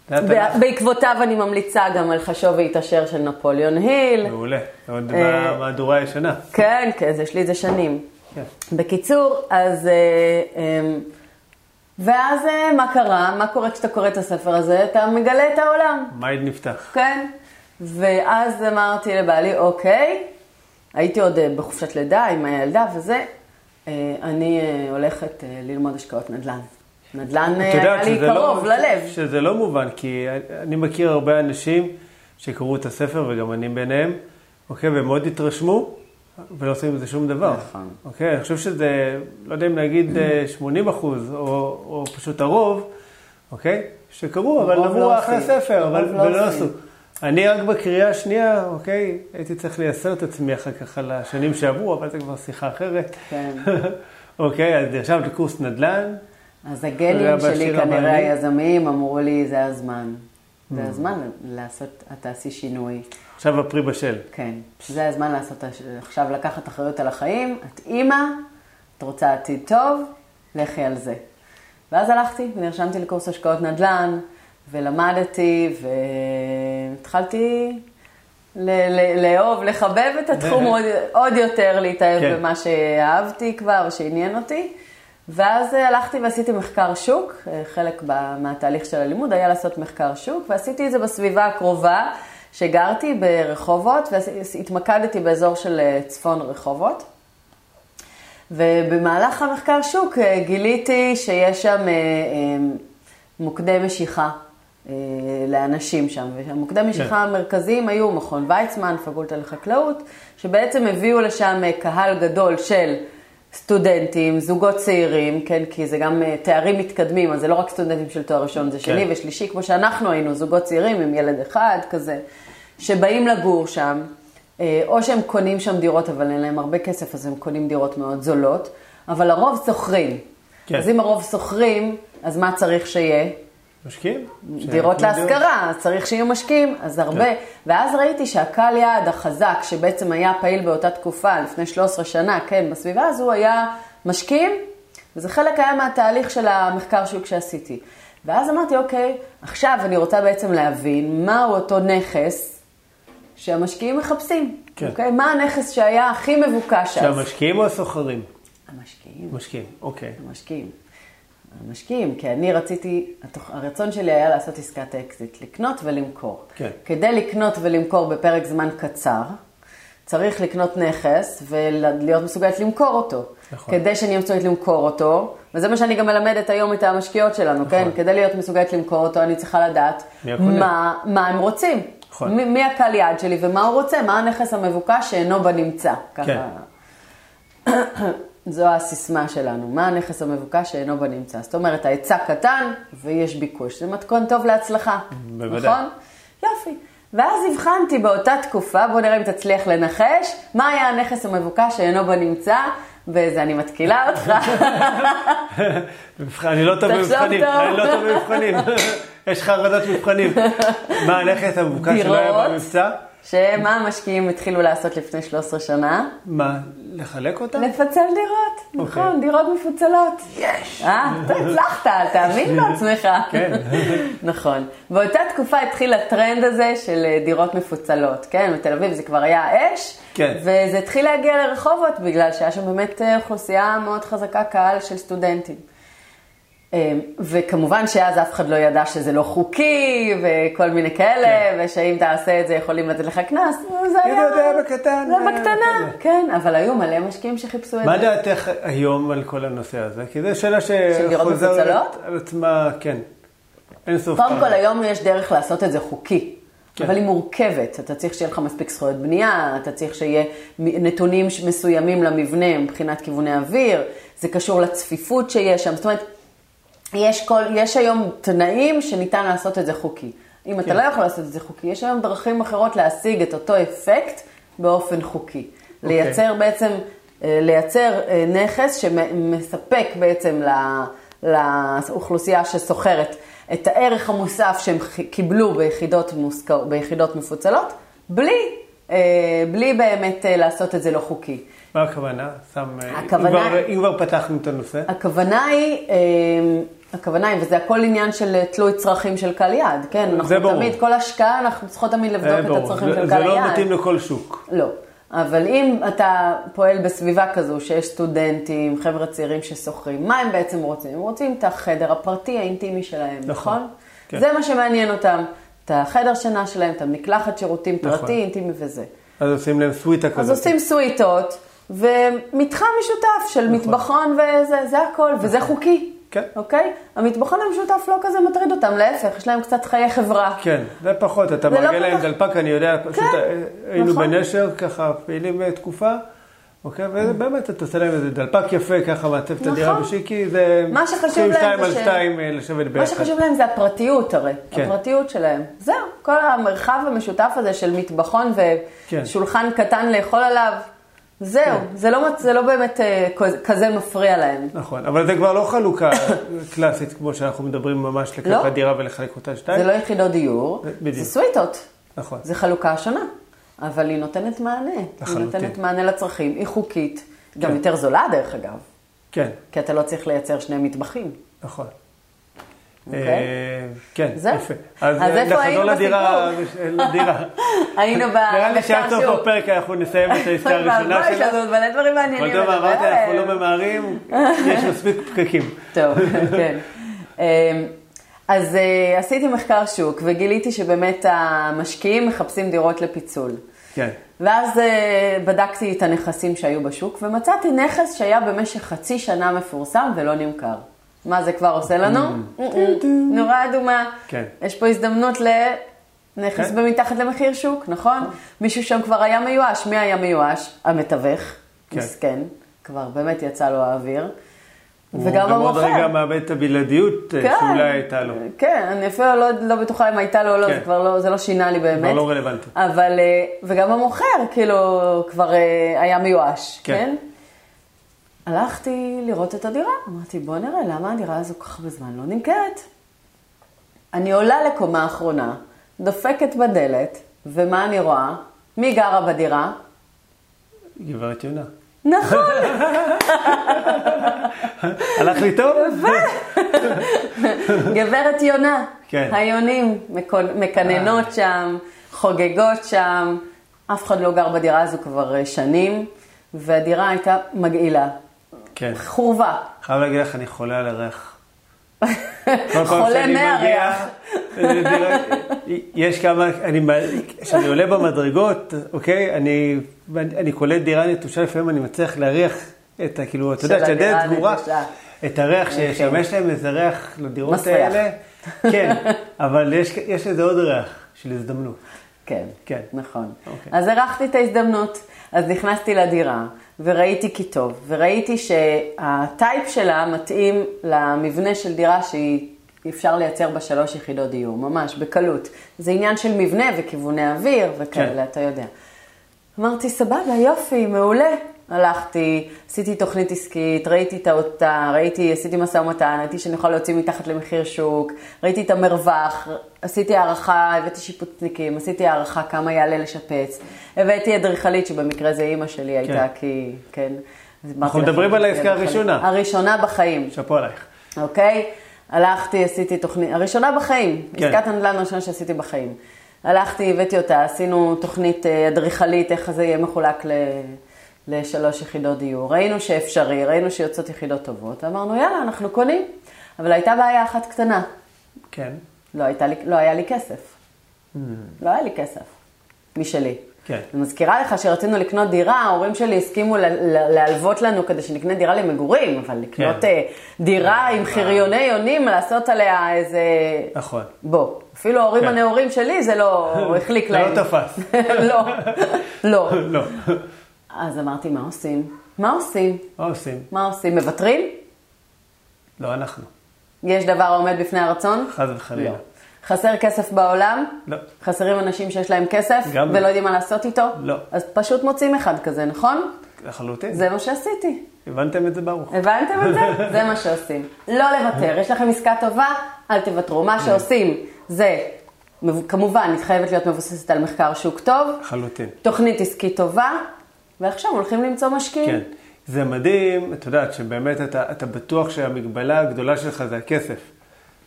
זה התנ"ך. בעקבותיו אני ממליצה גם על חשוב והתעשר של נפוליאון היל. מעולה. עוד אה, במהדורה הישנה. כן, כן, יש לי את זה שנים. כן. בקיצור, אז... אה, אה, ואז אה, מה קרה? מה קורה כשאתה קורא את הספר הזה? אתה מגלה את העולם. מייד נפתח. כן. ואז אמרתי לבעלי, אוקיי, הייתי עוד בחופשת לידה עם הילדה וזה, אני הולכת ללמוד השקעות נדל"ן. נדל"ן אה, היה לי לא- קרוב ללב. שזה לא מובן, כי אני מכיר הרבה אנשים שקראו את הספר, וגם אני ביניהם, אוקיי, והם מאוד התרשמו, ולא עושים עם זה שום דבר. נכון. אוקיי, אני חושב שזה, לא יודע אם להגיד אה, 80 אחוז, או, או פשוט הרוב, אוקיי, שקראו, אבל אמרו לא אחלה עושים. ספר, אבל לא ולא. עשו. אני רק בקריאה השנייה, אוקיי, הייתי צריך לייסר את עצמי אחר כך על השנים שעברו, אבל זו כבר שיחה אחרת. כן. אוקיי, אז נרשמת לקורס נדל"ן. אז הגנים שלי, כנראה הבעלי. היזמיים, אמרו לי, זה הזמן. זה Mm. הזמן לעשות, תעשי שינוי. עכשיו הפרי בשל. כן, זה הזמן לעשות, עכשיו לקחת אחריות על החיים. את אימא, את רוצה עתיד טוב, לכי על זה. ואז הלכתי ונרשמתי לקורס השקעות נדל"ן, ולמדתי, והתחלתי לאהוב, לחבב את התחום עוד, עוד יותר, להתאהב כן. במה שאהבתי כבר ושעניין אותי. ואז אה, הלכתי ועשיתי מחקר שוק, אה, חלק מהתהליך של הלימוד היה לעשות מחקר שוק, ועשיתי את זה בסביבה הקרובה, שגרתי ברחובות, והתמקדתי באזור של אה, צפון רחובות. ובמהלך המחקר שוק גיליתי שיש שם מוקדי משיכה לאנשים שם, והמוקדי כן. משיכה המרכזיים היו מכון ויצמן, פקולטה לחקלאות, שבעצם הביאו לשם קהל גדול של סטודנטים, זוגות צעירים, כן, כי זה גם אה, תארים מתקדמים, אז זה לא רק סטודנטים של תואר ראשון, זה שני כן. ושלישי, כמו שאנחנו היינו, זוגות צעירים עם ילד אחד כזה, שבאים לגור שם, אה, או שהם קונים שם דירות, אבל אין להם הרבה כסף, אז הם קונים דירות מאוד זולות, אבל הרוב שוכרים. כן. אז אם הרוב שוכרים, אז מה צריך שיהיה? משקיעים. דירות להשכרה, צריך שיהיו משקיעים, אז הרבה. כן. ואז ראיתי שהקהל יעד החזק, שבעצם היה פעיל באותה תקופה, לפני 13 שנה, כן, בסביבה הזו, היה משקיעים, וזה חלק היה מהתהליך של המחקר שוק שעשיתי. ואז אמרתי, אוקיי, עכשיו אני רוצה בעצם להבין מהו אותו נכס שהמשקיעים מחפשים. כן. אוקיי? מה הנכס שהיה הכי מבוקש אז? שהמשקיעים או הסוחרים? המשקיעים. משקיעים, אוקיי. המשקיעים. המשקיעים, כי אני רציתי, הרצון שלי היה לעשות עסקת אקזיט, לקנות ולמכור. כן. כדי לקנות ולמכור בפרק זמן קצר, צריך לקנות נכס ולהיות מסוגלת למכור אותו. נכון. כדי שאני אהיה מסוגלת למכור אותו, וזה מה שאני גם מלמדת היום את המשקיעות שלנו, כן? נכון. כן? כדי להיות מסוגלת למכור אותו, אני צריכה לדעת מה, מה הם רוצים. נכון. מי, מי הקהל יעד שלי ומה הוא רוצה, מה הנכס המבוקש שאינו בנמצא. כן. זו הסיסמה שלנו, מה הנכס המבוקש שאינו בנמצא. זאת אומרת, ההיצע קטן ויש ביקוש. זה מתכון טוב להצלחה, בוודאי. נכון? יופי. ואז הבחנתי באותה תקופה, בואו נראה אם תצליח לנחש, מה היה הנכס המבוקש שאינו בנמצא, וזה אני מתקילה אותך. אני לא טוב במבחנים, אני לא טוב במבחנים. יש לך חרדות מבחנים. מה הנכס המבוקש שלא היה במבצע? שמה המשקיעים התחילו לעשות לפני 13 שנה? מה, לחלק אותם? לפצל דירות. אוקיי. נכון, דירות מפוצלות. יש. אה, אתה הצלחת, תאמין בעצמך. כן. נכון. באותה תקופה התחיל הטרנד הזה של אה, דירות מפוצלות, כן? בתל אביב זה כבר היה אש. כן. וזה התחיל להגיע לרחובות, בגלל שהיה שם באמת אה, אוכלוסייה מאוד חזקה, קהל של סטודנטים. אמ, וכמובן שאז אף אחד לא ידע שזה לא חוקי וכל מיני כאלה, כן. ושאם תעשה את זה יכולים לתת לך קנס, זה היה... אני יודע, בקטן. זה בקטנה, כן, אבל היו מלא משקיעים שחיפשו את זה. מה דעתך היום על כל הנושא הזה? כי זו שאלה שחוזרת על עצמה, כן. אין סוף. קודם כל, היום יש דרך לעשות את זה חוקי. כן. אבל היא מורכבת, אתה צריך שיהיה לך מספיק זכויות בנייה, אתה צריך שיהיה נתונים מסוימים למבנה מבחינת כיווני אוויר, זה קשור לצפיפות שיש שם, זאת אומרת, יש, כל, יש היום תנאים שניתן לעשות את זה חוקי. אם כן. אתה לא יכול לעשות את זה חוקי, יש היום דרכים אחרות להשיג את אותו אפקט באופן חוקי. Okay. אוקיי. לייצר בעצם, אה, לייצר אה, נכס שמספק בעצם לאוכלוסייה שסוחרת את הערך המוסף שהם קיבלו ביחידות, מוסקר, ביחידות מפוצלות, בלי, אה, בלי באמת לעשות את זה לא חוקי. מה הכוונה? שם, הכוונה... אם, כבר, אם כבר פתחנו את הנושא. הכוונה היא... הכוונה היא, וזה הכל עניין של תלוי צרכים של קהל יעד, כן? זה ברור. תמיד, כל השקעה, אנחנו צריכות תמיד לבדוק את הצרכים של קהל יעד. זה לא מתאים לכל שוק. לא. אבל אם אתה פועל בסביבה כזו, שיש סטודנטים, חבר'ה צעירים ששוכרים, מה הם בעצם רוצים? הם רוצים את החדר הפרטי, האינטימי שלהם, נכון? נכון? כן. זה מה שמעניין אותם. את החדר שינה שלהם, את המקלחת שירותים נכון. פרטי, אינטימי וזה. אז עושים להם סוויטה כזאת. אז עושים סוויטות, ומתחם משותף של נכון. מטבחון וזה, זה הכל, וזה חוקי. כן. אוקיי? המטבחון המשותף לא כזה מטריד אותם, להפך, יש להם קצת חיי חברה. כן, זה פחות, אתה לא מרגיל להם דלפק, אני יודע, פשוט כן, היינו נכון. בנשר, ככה פעילים תקופה. אוקיי, ובאמת אתה עושה להם איזה דלפק יפה, ככה מעצב את הדירה נכון. בשיקי, זה... מה שחשוב להם זה שתיים על שתיים אה, לשבת ביחד. מה שחשוב להם זה הפרטיות הרי, כן. הפרטיות שלהם. זהו, כל המרחב המשותף הזה של מטבחון כן. ושולחן קטן לאכול עליו. זהו, כן. זה, לא, זה לא באמת uh, כזה מפריע להם. נכון, אבל זה כבר לא חלוקה קלאסית, כמו שאנחנו מדברים ממש לקחת לא. דירה ולחלק אותה שתיים. זה לא יחידות דיור, בדיוק. זה סוויטות. נכון. זה חלוקה שונה, אבל היא נותנת מענה. לחלוטין. היא נותנת מענה לצרכים, היא חוקית, גם כן. יותר זולה דרך אגב. כן. כי אתה לא צריך לייצר שני מטבחים. נכון. אוקיי. אה, כן. יפה. אז אה, איפה היינו נחזור לדירה, לדירה. היינו נראה לי שעד סוף. הפרק אנחנו נסיים את העסקה הראשונה ואבוי, יש. לנו מלא דברים מעניינים אבל טוב, אמרתי, אנחנו. לא ממהרים, יש מספיק פקקים. טוב, כן. אמ, אז אה, עשיתי מחקר שוק וגיליתי שבאמת המשקיעים מחפשים דירות לפיצול. כן. ואז אה, בדקתי את הנכסים שהיו בשוק ומצאתי נכס שהיה במשך חצי שנה מפורסם ולא נמכר. מה זה כבר עושה לנו? נורה אדומה. Mm. כן. יש פה הזדמנות לנכס כן. במתחת למחיר שוק, נכון? מישהו שם כבר היה מיואש. מי היה מיואש? המתווך. כן. מסכן. כבר באמת יצא לו האוויר. הוא וגם גם עוד המוכר. רגע מאבד את הבלעדיות אה, שאולי הייתה לו. כן, אני אפילו לא, לא בטוחה אם הייתה לו או לא, כן. זה כבר לא, זה לא שינה לי באמת. כבר לא רלוונטי. אבל, אה, וגם המוכר, כאילו, כבר אה, היה מיואש, כן. כן? הלכתי לראות את הדירה, אמרתי, בוא נראה, למה הדירה הזו כל כך הרבה זמן לא נמכרת? אני עולה לקומה האחרונה, דופקת בדלת, ומה אני רואה? מי גרה בדירה? גברת יונה. נכון, הלך לי טוב? גברת יונה. כן. היונים מקננות שם, חוגגות שם. אף אחד לא גר בדירה הזו כבר אה, שנים, והדירה הייתה מגעילה. כן. חורבה. חייב להגיד לך, אני חולה על הריח. חולה מהריח. יש כמה, אני, כשאני עולה במדרגות, אוקיי, אני, אני קולט דירה נטושה, לפעמים אני מצליח להריח את ה, כאילו, אתה יודע, הדירה סגורה, הנטושה. את הריח אוקיי. שישמש להם איזה ריח לדירות. האלה. כן, אבל יש, יש לזה עוד ריח של הזדמנות. כן, כן. נכון. אוקיי. אז הרחתי את ההזדמנות, אז נכנסתי לדירה, וראיתי כי טוב, וראיתי שהטייפ שלה מתאים למבנה של דירה שהיא... אפשר לייצר בה שלוש יחידות דיור, ממש, בקלות. זה עניין של מבנה וכיווני אוויר וכאלה, כן. אתה יודע. אמרתי, סבבה, יופי, מעולה. הלכתי, עשיתי תוכנית עסקית, ראיתי את אותה, ראיתי, עשיתי משא ומתן, ראיתי שאני יכולה להוציא מתחת למחיר שוק, ראיתי את המרווח, עשיתי הערכה, הבאתי שיפוצניקים, עשיתי הערכה כמה יעלה לשפץ, הבאתי אדריכלית, שבמקרה זה אימא שלי הייתה, כי, כן. אנחנו מדברים על "הבאתי העסקה אדריכלית." הראשונה. הראשונה בחיים. שאפו עלייך. אוקיי? הלכתי, עשיתי תוכנית, הראשונה בחיים, כן. עסקת הנדל"ן הראשונה שעשיתי בחיים. הלכתי, הבאתי אותה, עשינו תוכנית אה, אדריכלית, איך זה יהיה מחולק ל... לשלוש יחידות דיור. ראינו שאפשרי, ראינו שיוצאות יחידות טובות, אמרנו, יאללה, אנחנו קונים. אבל הייתה בעיה אחת קטנה, כן, לא, הייתה לי, לא היה לי כסף. לא היה לי כסף, משלי. כן. אני מזכירה לך שרצינו לקנות דירה, ההורים שלי הסכימו להלוות לנו כדי שנקנה דירה למגורים, אבל לקנות כן. אה, דירה עם חריוני יונים, לעשות עליה איזה... נכון. בוא, אפילו ההורים כן. הנאורים שלי זה לא החליק זה להם. לא תפס. לא, לא. לא. אז אמרתי, מה עושים? מה עושים? מה עושים? מה עושים? מוותרים? לא אנחנו. יש דבר העומד בפני הרצון? חס וחלילה. לא. חסר כסף בעולם? לא. חסרים אנשים שיש להם כסף גם לא. ולא יודעים מה לעשות איתו? לא. אז פשוט מוצאים אחד כזה, נכון? לחלוטין. זה מה שעשיתי. הבנתם את זה ברוך. הבנתם את זה? זה מה שעושים. לא לוותר. יש לכם עסקה טובה, אל תוותרו. מה שעושים זה, כמובן, היא חייבת להיות מבוססת על מחקר שוק טוב, לחלוטין. תוכנית עסקית טובה, ועכשיו הולכים למצוא משקיעים. כן. זה מדהים, את יודעת, שבאמת אתה, אתה בטוח שהמגבלה הגדולה שלך זה הכסף.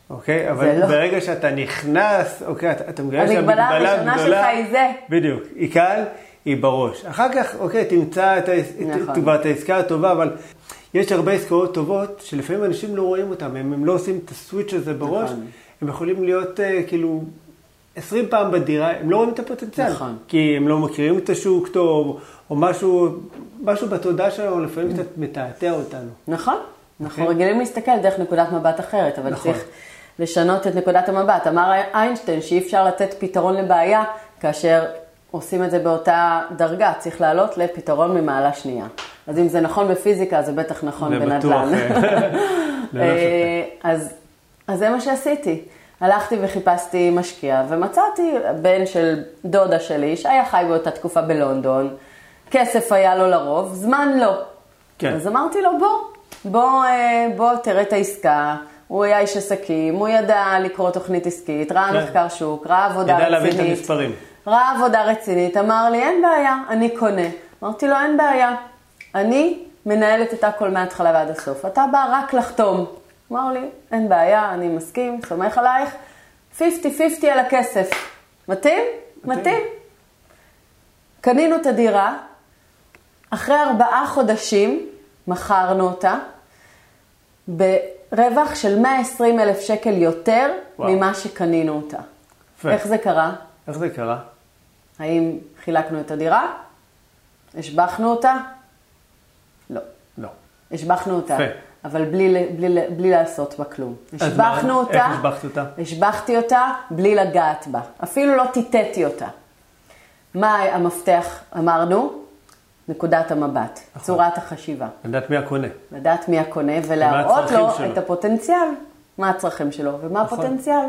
אוקיי? אבל לא. ברגע שאתה נכנס, אוקיי, אתה, אתה מגלה המגבלה שהמגבלה הראשונה הגדולה... שלך היא זה. בדיוק. היא כאן, היא בראש. אחר כך, אוקיי, תמצא את. נכון. את, כבר את העסקה הטובה, אבל יש הרבה עסקאות טובות שלפעמים אנשים לא רואים אותן, הם, הם לא עושים את הסוויץ' הזה בראש, נכון. הם יכולים להיות אה, כאילו 20 פעם בדירה, הם לא רואים את הפוטנציאל. נכון. כי הם לא מכירים את השוק טוב, או משהו, משהו בתודעה שלנו, לפעמים קצת מתעתע אותנו. נכון. אנחנו אוקיי. רגילים להסתכל דרך נקודת מבט אחרת, אבל נכון. צריך לשנות את נקודת המבט. אמר איינשטיין שאי אפשר לתת פתרון לבעיה כאשר עושים את זה באותה דרגה, צריך לעלות לפתרון ממעלה שנייה. אז אם זה נכון בפיזיקה, זה בטח נכון בנדל"ן. אה, אז, אז זה מה שעשיתי. הלכתי וחיפשתי משקיע, ומצאתי בן של דודה שלי, שהיה חי באותה תקופה בלונדון, כסף היה לו לרוב, זמן לא. כן. אז אמרתי לו, בוא, בוא, אה, בוא תראה את העסקה. הוא היה איש עסקים, הוא ידע לקרוא תוכנית עסקית, ראה כן. מחקר שוק, ראה עבודה ידע רצינית. להבין את המספרים. ראה עבודה רצינית, אמר לי, אין בעיה, אני קונה. אמרתי לו, אין בעיה, אני מנהלת את הכל מההתחלה ועד הסוף. אתה בא רק לחתום. אמר לי, אין בעיה, אני מסכים, סומך עלייך, 50-50 על הכסף. מתאים? מתאים. קנינו את הדירה, אחרי ארבעה חודשים מכרנו אותה ברווח של 120 אלף שקל יותר וואו. ממה שקנינו אותה. יפה. איך זה קרה? איך זה קרה? האם חילקנו את הדירה? השבחנו אותה? לא. לא. השבחנו אותה, יפה. אבל בלי, בלי, בלי לעשות בה כלום. השבחנו אותה, איך השבחת אותה? השבחתי אותה בלי לגעת בה. אפילו לא טיטטי אותה. מה המפתח אמרנו? נקודת המבט, נכון. צורת החשיבה. לדעת מי הקונה. לדעת מי הקונה ולהראות לו שלו. את הפוטנציאל, מה הצרכים שלו ומה נכון. הפוטנציאל.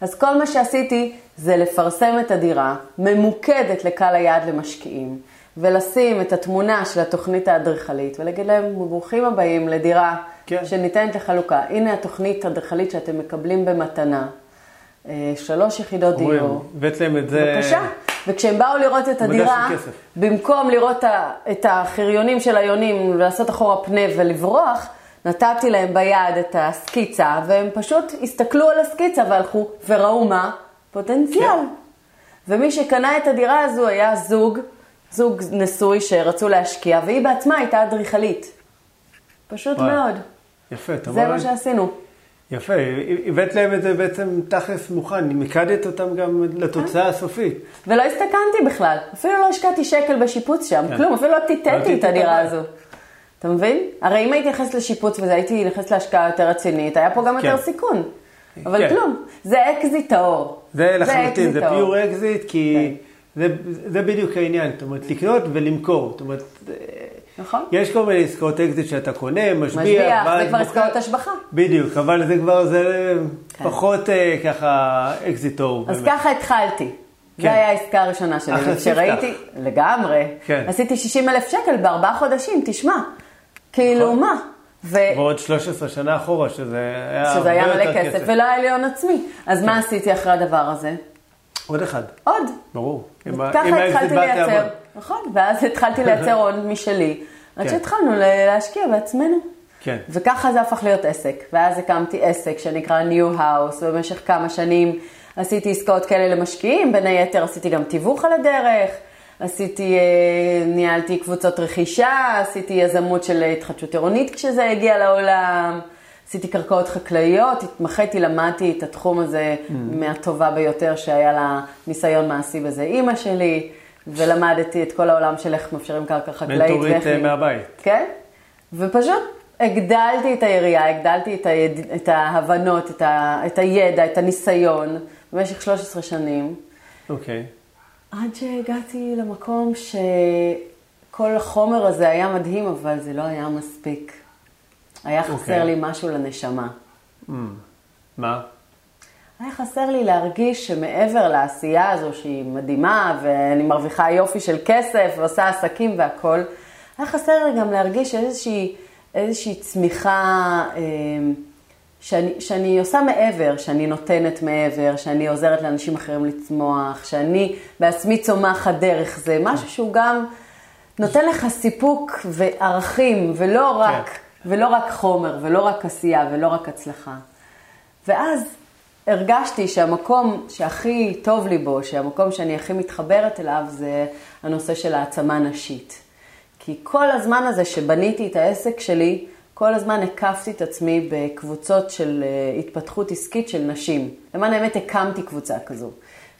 אז כל מה שעשיתי זה לפרסם את הדירה, ממוקדת לקהל היעד למשקיעים, ולשים את התמונה של התוכנית האדריכלית, ולהגיד להם, ברוכים הבאים לדירה כן. שניתנת לחלוקה. הנה התוכנית האדריכלית שאתם מקבלים במתנה, אה, שלוש יחידות דיור. הבאת להם את זה... בבקשה. וכשהם באו לראות את הדירה. במקום לראות את החריונים של היונים ולעשות אחורה פנה ולברוח, נתתי להם ביד את הסקיצה, והם פשוט הסתכלו על הסקיצה והלכו וראו מה? פוטנציאל. כן. ומי שקנה את הדירה הזו היה זוג, זוג נשוי שרצו להשקיע, והיא בעצמה הייתה אדריכלית. פשוט וואי. מאוד. יפה, אתה זה? מה שעשינו. יפה, הבאת להם את זה בעצם תכלס מוכן, מיקדת אותם גם לתוצאה הסופית. ולא הסתכנתי בכלל, אפילו לא השקעתי שקל בשיפוץ שם, כן. כלום, אפילו לא טיטטתי את הדירה. הזו. אתה מבין? הרי אם הייתי נכנסת לשיפוץ וזה הייתי נכנסת להשקעה יותר רצינית, היה פה גם כן. יותר סיכון. אבל כן. כלום, זה אקזיט טהור. זה לחלוטין, זה. pure אקזיט, כי כן. זה, זה בדיוק העניין, זאת אומרת, לקנות ולמכור. זאת אומרת, נכון? יש כל מיני עסקאות אקזיט שאתה קונה, משביח, משביח, ואז זה כבר. עסקאות השבחה. בדיוק, אבל זה כבר, זה כן. פחות אה, ככה אקזיטור. אז באמת. ככה התחלתי. כן. זה היה העסקה הראשונה שלי. אחלה וכשראיתי, לגמרי, כן. עשיתי 60 אלף שקל בארבעה חודשים, תשמע. כאילו, נכון. מה? ו... ועוד 13 שנה אחורה, שזה היה שזה הרבה היה יותר מלא כסף, ולא היה לי הון עצמי. אז מה עשיתי אחרי הדבר הזה? עוד אחד, עוד. ברור. ככה התחלתי לייצר. נכון, ואז התחלתי לייצר הון משלי, עד כן. שהתחלנו להשקיע בעצמנו. כן. וככה זה הפך להיות עסק, ואז הקמתי עסק שנקרא New House, ובמשך כמה שנים עשיתי עסקאות כאלה למשקיעים, בין היתר עשיתי גם תיווך על הדרך, עשיתי, אה, ניהלתי קבוצות רכישה, עשיתי יזמות של התחדשות עירונית כשזה הגיע לעולם, עשיתי קרקעות חקלאיות, התמחיתי, למדתי את התחום הזה Mm. מהטובה ביותר שהיה לה ניסיון מעשי בזה אימא שלי, ולמדתי את כל העולם של איך מאפשרים קרקע חקלאית. מנטורית ואיך אה, מהבית. כן, ופשוט הגדלתי את היריעה, הגדלתי את, היד... את ההבנות, את, ה... את הידע, את הניסיון, במשך 13 שנים, אוקיי. עד שהגעתי למקום שכל החומר הזה היה מדהים, אבל זה לא היה מספיק. היה חסר אוקיי. לי משהו לנשמה. Mm. מה? היה חסר לי להרגיש שמעבר לעשייה הזו שהיא מדהימה, ואני מרוויחה יופי של כסף, ועושה עסקים והכול, היה חסר לי גם להרגיש איזושהי, איזושהי צמיחה אה, שאני, שאני עושה מעבר, שאני נותנת מעבר, שאני עוזרת לאנשים אחרים לצמוח, שאני בעצמי צומחת דרך זה, משהו שהוא גם נותן לך סיפוק וערכים, ולא רק, כן. ולא רק חומר, ולא רק עשייה, ולא רק הצלחה. ואז הרגשתי שהמקום שהכי טוב לי בו, שהמקום שאני הכי מתחברת אליו, זה הנושא של העצמה נשית. כי כל הזמן הזה שבניתי את העסק שלי, כל הזמן הקפתי את עצמי בקבוצות של אה, התפתחות עסקית של נשים. למען האמת הקמתי קבוצה כזו,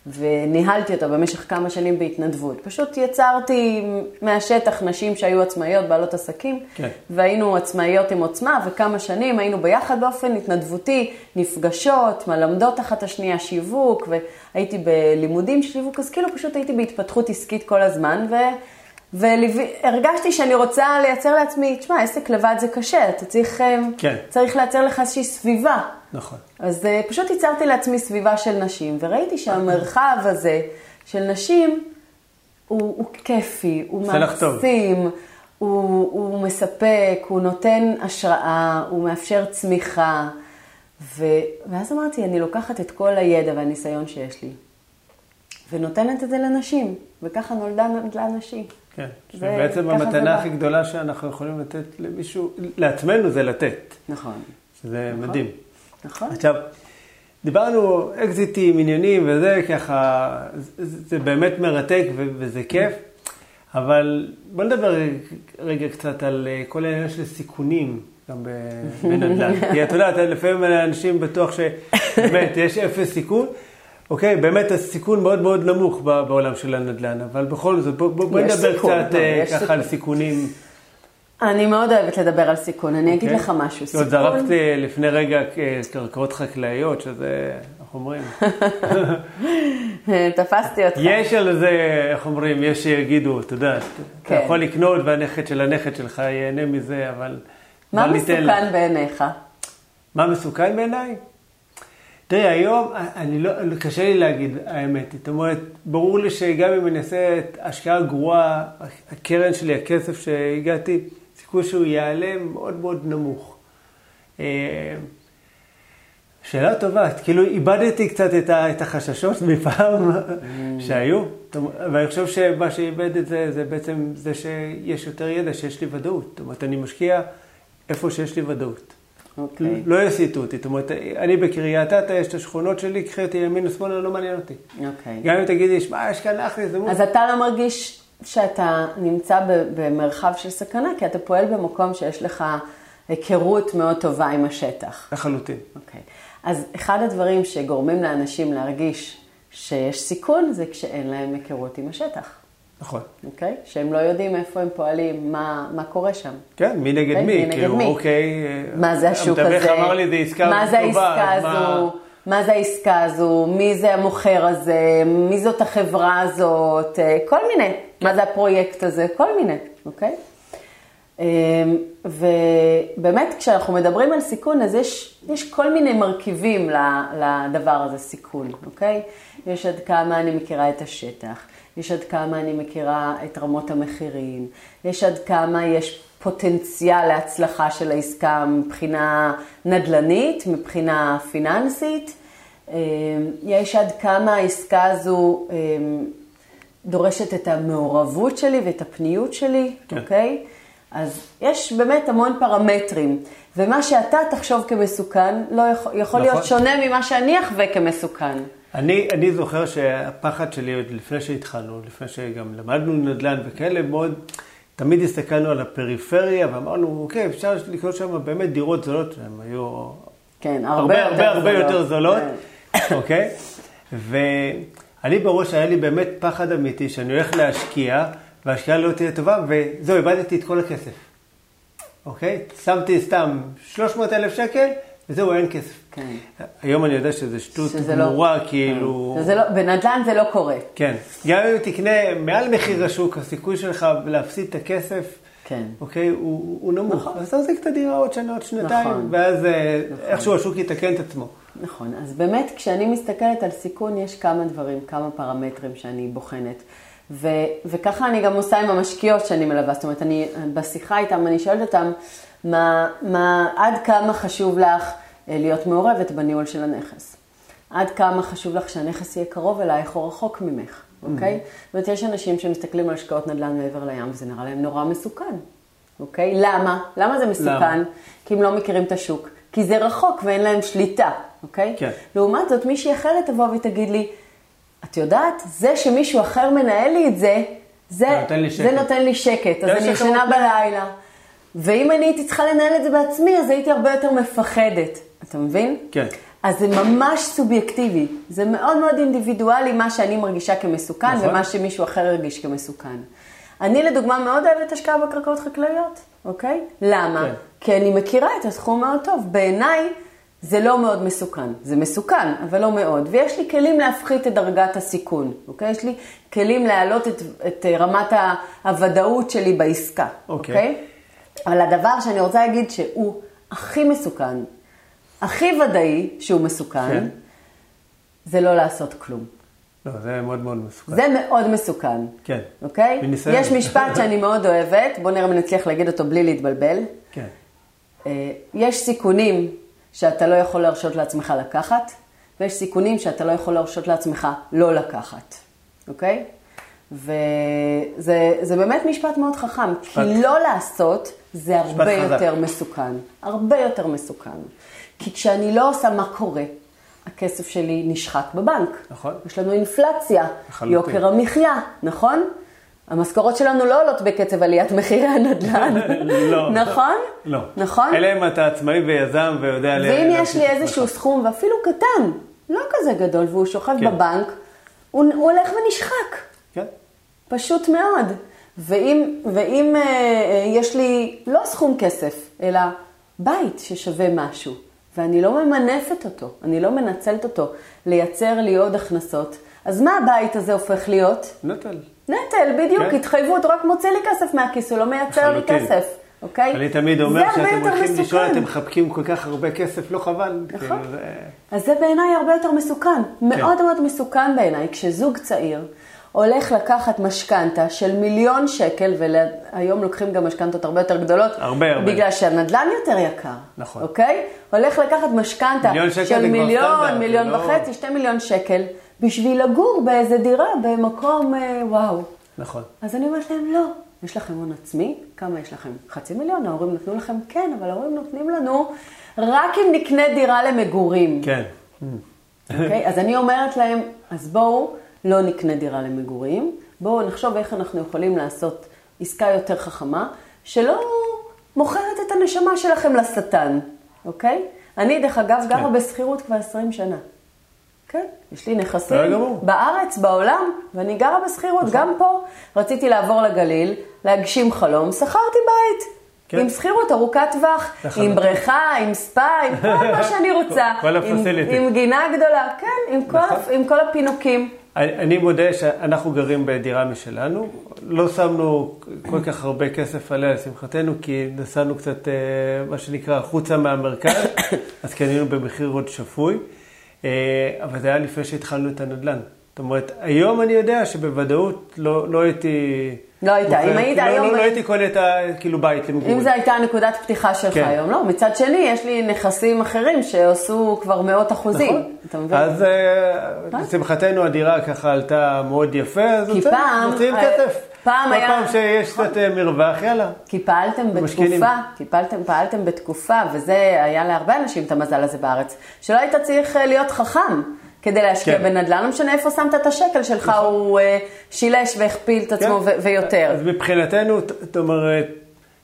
וניהלתי אותה במשך כמה שנים בהתנדבות. פשוט יצרתי מהשטח נשים שהיו עצמאיות, בעלות עסקים, כן. והיינו עצמאיות עם עוצמה, וכמה שנים היינו ביחד באופן התנדבותי, נפגשות, מלמדות אחת השנייה שיווק, והייתי בלימודים של שיווק, אז כאילו פשוט הייתי בהתפתחות עסקית כל הזמן, ו... והרגשתי שאני רוצה לייצר לעצמי, תשמע, עסק לבד זה קשה, אתה צריך, אה, כן. צריך לייצר לך איזושהי סביבה. נכון. אז uh, פשוט ייצרתי לעצמי סביבה של נשים, וראיתי שהמרחב הזה של נשים הוא, הוא כיפי, הוא. מעצים, הוא, הוא מספק, הוא נותן השראה, הוא מאפשר צמיחה. ו... ואז אמרתי, אני לוקחת את כל הידע והניסיון שיש לי, ונותנת את זה לנשים, וככה נולדה נולדה נשים. כן. זה- בעצם ככה זה המתנה. הכי גדולה שאנחנו יכולים לתת למישהו, לעצמנו זה לתת. נכון. זה נכון. מדהים. נכון. עכשיו, דיברנו אקזיטים, עניינים וזה, ככה, זה, זה באמת מרתק וזה כיף, אבל בוא נדבר רגע קצת על אה, כל העניין של סיכונים. גם בנדל"ן. כי את יודעת, לפעמים אנשים בטוח שבאמת יש אפס סיכון. אוקיי, באמת הסיכון מאוד מאוד נמוך בעולם של הנדל"ן, אבל בכל זאת, בואי בוא, נדבר סיכון, קצת לא, אה, ככה סיכון. על סיכונים. אני מאוד אוהבת לדבר על סיכון, אני אגיד אוקיי. לך משהו. סיכון... זרקת לפני רגע קרקעות חקלאיות, שזה, איך אומרים? תפסתי אותך. יש על זה, איך אומרים, יש שיגידו, אתה יודע, כן. אתה יכול לקנות והנכד של הנכד שלך ייהנה מזה, אבל... מה מסוכן בעיניך? מה מסוכן בעיניי? תראי, היום, אני לא, קשה לי להגיד האמת. זאת אומרת, ברור לי שגם אם אני אעשה את השקעה גרועה, הקרן שלי, הכסף שהגעתי, סיכוי שהוא יעלה מאוד מאוד נמוך. אה, שאלה טובה, כאילו איבדתי קצת את החששות מפעם mm. שהיו, ואני חושב שמה שאיבד את זה, זה בעצם זה שיש יותר ידע, שיש לי ודאות. זאת אומרת, אני משקיע איפה שיש לי ודאות. אוקיי. Okay. לא יסיטו אותי. זאת אומרת, אני בקריית אתא, יש את השכונות שלי, קחי אותי ימין ושמאלה, לא מעניין אותי. אוקיי. Okay. גם אם תגידי, שמע, יש כאן אחלה הזדמנות. אז אתה לא מרגיש שאתה נמצא במרחב של סכנה, כי אתה פועל במקום שיש לך היכרות מאוד טובה עם השטח. לחלוטין. אוקיי. Okay. אז אחד הדברים שגורמים לאנשים להרגיש שיש סיכון, זה כשאין להם היכרות עם השטח. נכון. אוקיי? Okay? שהם לא יודעים איפה הם פועלים, מה, מה קורה שם. כן, מי נגד okay? אוקיי? מי? מי כאילו, מי? אוקיי. מה זה השוק הזה? המתווך אמר לי, זה עסקה מה זה העסקה הזו? מה... מה זה העסקה הזו? מי זה המוכר הזה? מי זאת החברה הזאת? אה, כל מיני. כן. מה זה הפרויקט הזה? כל מיני, אוקיי? אמ, ובאמת, כשאנחנו מדברים על סיכון, אז יש, יש כל מיני מרכיבים לדבר הזה, סיכון, אוקיי? יש עד כמה אני מכירה את השטח, יש עד כמה אני מכירה את רמות המחירים, יש עד כמה יש פוטנציאל להצלחה של העסקה מבחינה נדל"נית, מבחינה פיננסית, אמ, יש עד כמה העסקה הזו אמ, דורשת את המעורבות שלי ואת הפניות שלי, כן. אוקיי? אז יש באמת המון פרמטרים, ומה שאתה תחשוב כמסוכן לא יכול, יכול נכון. להיות שונה ממה שאני אחווה כמסוכן. אני, אני זוכר שהפחד שלי עוד לפני שהתחלנו, לפני שגם למדנו נדל"ן וכאלה, מאוד, תמיד הסתכלנו על הפריפריה ואמרנו, אוקיי, אפשר לקנות שם באמת דירות זולות, שהן היו כן, הרבה, הרבה, הרבה, הרבה יותר זולות, כן. אוקיי? ואני בראש היה לי באמת פחד אמיתי שאני הולך להשקיע, וההשקעה לא תהיה טובה, וזהו, איבדתי את כל הכסף. אוקיי? שמתי סתם 300 אלף שקל, וזהו, אין כסף. כן. היום אני יודע שזה שטות לא- גמורה, לא, כאילו... כן. לא, בנדל"ן זה לא קורה. כן. גם אם תקנה מעל מחיר השוק, הסיכוי שלך להפסיד את הכסף, כן. אוקיי, הוא, הוא נמוך. נכון. אז תחזיק את הדירה עוד שנה, עוד שנתיים, נכון. ואז אה, נכון. איכשהו השוק יתקן את עצמו. נכון. אז באמת, כשאני מסתכלת על סיכון, יש כמה דברים, כמה פרמטרים שאני בוחנת. ו, וככה אני גם עושה עם המשקיעות שאני מלווה. זאת אומרת, אני, בשיחה איתם, אני שואלת אותם, מה, מה, עד כמה חשוב לך אה, להיות מעורבת בניהול של הנכס? עד כמה חשוב לך שהנכס יהיה קרוב אלייך או רחוק ממך, אוקיי? Mm-hmm. זאת אומרת, יש אנשים שמסתכלים על השקעות נדל"ן מעבר לים, וזה נראה להם נורא מסוכן, אוקיי? למה? למה זה מסוכן? למה? כי הם לא מכירים את השוק. כי זה רחוק ואין להם שליטה, אוקיי? כן. לעומת זאת, מישהי אחרת תבוא ותגיד לי, את יודעת, זה שמישהו אחר מנהל לי את זה, זה, נותן, לי זה נותן לי שקט, אז אני ישנה בלילה. ואם אני הייתי צריכה לנהל את זה בעצמי, אז הייתי הרבה יותר מפחדת. אתה מבין? כן. אז זה ממש סובייקטיבי. זה מאוד מאוד אינדיבידואלי מה שאני מרגישה כמסוכן, נכון. ומה שמישהו אחר הרגיש כמסוכן. אני לדוגמה מאוד אוהבת השקעה בקרקעות חקלאיות, אוקיי? למה? כן. כי אני מכירה את התחום מאוד טוב. בעיניי, זה לא מאוד מסוכן. זה מסוכן, אבל לא מאוד. ויש לי כלים להפחית את דרגת הסיכון, אוקיי? יש לי כלים להעלות את, את רמת הוודאות שלי בעסקה, אוקיי? אוקיי? אבל הדבר שאני רוצה להגיד שהוא הכי מסוכן, הכי ודאי שהוא מסוכן, כן. זה לא לעשות כלום. לא, זה מאוד מאוד מסוכן. זה מאוד מסוכן. כן. אוקיי? מניסיון. יש משפט שאני מאוד אוהבת, בואו נראה אם נצליח להגיד אותו בלי להתבלבל. כן. אה, יש סיכונים שאתה לא יכול להרשות לעצמך לקחת, ויש סיכונים שאתה לא יכול להרשות לעצמך לא לקחת, אוקיי? וזה באמת משפט מאוד חכם, משפט. כי לא לעשות זה הרבה יותר מסוכן. הרבה יותר מסוכן. כי כשאני לא עושה מה קורה, הכסף שלי נשחק בבנק. נכון. יש לנו אינפלציה, לחלוטין. יוקר המחיה, נכון? המשכורות שלנו לא עולות בקצב עליית מחירי הנדל"ן. לא. נכון? לא. נכון? אלא אם אתה עצמאי ויזם ויודע... ואם יש לי איזשהו סכום, ואפילו קטן, לא כזה גדול, והוא שוכב כן. בבנק, הוא, הוא הולך ונשחק. כן. פשוט מאוד. ואם, ואם אה, אה, יש לי לא סכום כסף, אלא בית ששווה משהו, ואני לא ממנפת אותו, אני לא מנצלת אותו לייצר לי עוד הכנסות, אז מה הבית הזה הופך להיות? נטל. נטל, בדיוק, כן. התחייבות, הוא רק מוציא לי כסף מהכיס, הוא לא מייצר לי כסף. אוקיי? אני תמיד אומר שאתם הולכים לשאול, אתם מחבקים כל כך הרבה כסף, לא חבל. נכון. כאילו. אז זה בעיניי הרבה יותר מסוכן. כן. מאוד מאוד מסוכן בעיניי. כשזוג צעיר הולך לקחת משכנתה של מיליון שקל, והיום לוקחים גם משכנתות הרבה יותר גדולות. הרבה הרבה. בגלל שהנדל"ן יותר יקר. נכון. אוקיי? הולך לקחת משכנתה של מיליון, מיליון לא- וחצי, שתי מיליון שקל, בשביל לגור באיזה דירה במקום אה, וואו. נכון. אז אני אומרת להם, לא. יש לכם הון עצמי? כמה יש לכם? חצי מיליון? ההורים נתנו לכם? כן, אבל ההורים נותנים לנו רק אם נקנה דירה למגורים. כן. אוקיי? אז אני אומרת להם, אז בואו לא נקנה דירה למגורים, בואו נחשוב איך אנחנו יכולים לעשות עסקה יותר חכמה, שלא מוכרת את הנשמה שלכם לשטן, אוקיי? אני, דרך אגב, גרה כן. בשכירות כבר 20 שנה. כן, יש לי נכסים בארץ, בעולם, ואני גרה בשכירות, נכון. גם פה. רציתי לעבור לגליל, להגשים חלום, שכרתי בית. כן. עם שכירות ארוכת טווח, עם בריכה, עם ספא, עם כל מה שאני רוצה. כל הפסיליטי. עם, עם גינה גדולה, כן, עם, נכון. כל, עם כל הפינוקים. אני, אני מודה שאנחנו גרים בדירה משלנו, לא שמנו כל כך הרבה כסף עליה לשמחתנו, כי נסענו קצת, אה, מה שנקרא, החוצה מהמרכז, אז קנינו במחיר עוד שפוי. אה, אבל זה היה לפני שהתחלנו את הנדל"ן. זאת אומרת, היום אני יודע שבוודאות לא, לא הייתי... לא הייתה, אם היית לא, היום... לא, לא הייתי קונה את ה... כאילו בית למגורים. אם זו הייתה נקודת פתיחה שלך כן. היום, לא. מצד שני, יש לי נכסים אחרים שעשו כבר מאות אחוזים. נכון. אתה מבין? אז אה, לשמחתנו הדירה ככה עלתה מאוד יפה, אז מוציאים כסף. פעם היה... כל פעם שיש קצת אה, מרווח, יאללה. כי פעלתם בתקופה, כי פעלתם, פעלתם בתקופה, וזה היה להרבה אנשים את המזל הזה בארץ, שלא היית צריך אה, להיות חכם. כדי להשקיע כן. בנדל"ן, לא משנה איפה שמת את השקל שלך, נכון. הוא uh, שילש והכפיל את עצמו כן. ויותר. אז מבחינתנו, זאת אומרת,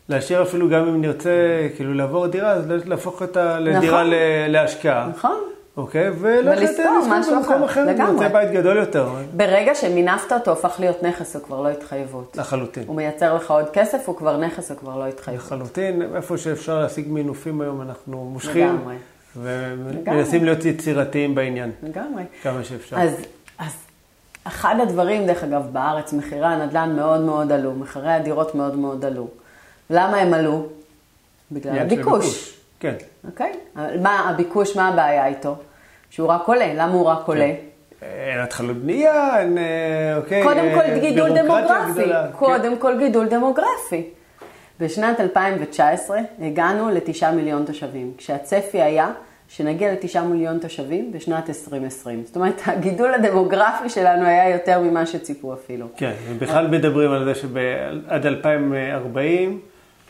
להשאיר אפילו גם אם נרצה, כאילו לעבור דירה, אז להפוך אותה לדירה נכון. להשקעה. נכון. אוקיי? וללכת לזכות במקום אחר, לגמרי. בית גדול יותר. ברגע שמינפת אותו, הופך להיות נכס, הוא כבר לא התחייבות. לחלוטין. הוא מייצר לך עוד כסף, הוא כבר נכס, הוא כבר לא התחייבות. לחלוטין, איפה שאפשר להשיג מינופים היום, אנחנו מושכים. לגמרי. ומנסים להיות יצירתיים בעניין. לגמרי. כמה שאפשר. אז, אז אחד הדברים, דרך אגב, בארץ, מחירי הנדל"ן מאוד מאוד עלו, מחירי הדירות מאוד מאוד עלו. למה הם עלו? בגלל הביקוש. כן. אוקיי? מה הביקוש, מה הבעיה איתו? שהוא רק עולה. למה הוא רק עולה? כן. אין התחלות בנייה, אין, אה, אוקיי, קודם כל אה, גידול דמוגרפי. גדולה. קודם כן. כל גידול דמוגרפי. בשנת 2019 הגענו לתשעה מיליון תושבים, כשהצפי היה שנגיע לתשעה מיליון תושבים בשנת 2020. זאת אומרת, הגידול הדמוגרפי שלנו היה יותר ממה שציפו אפילו. כן, ובכלל מדברים על זה שעד 2040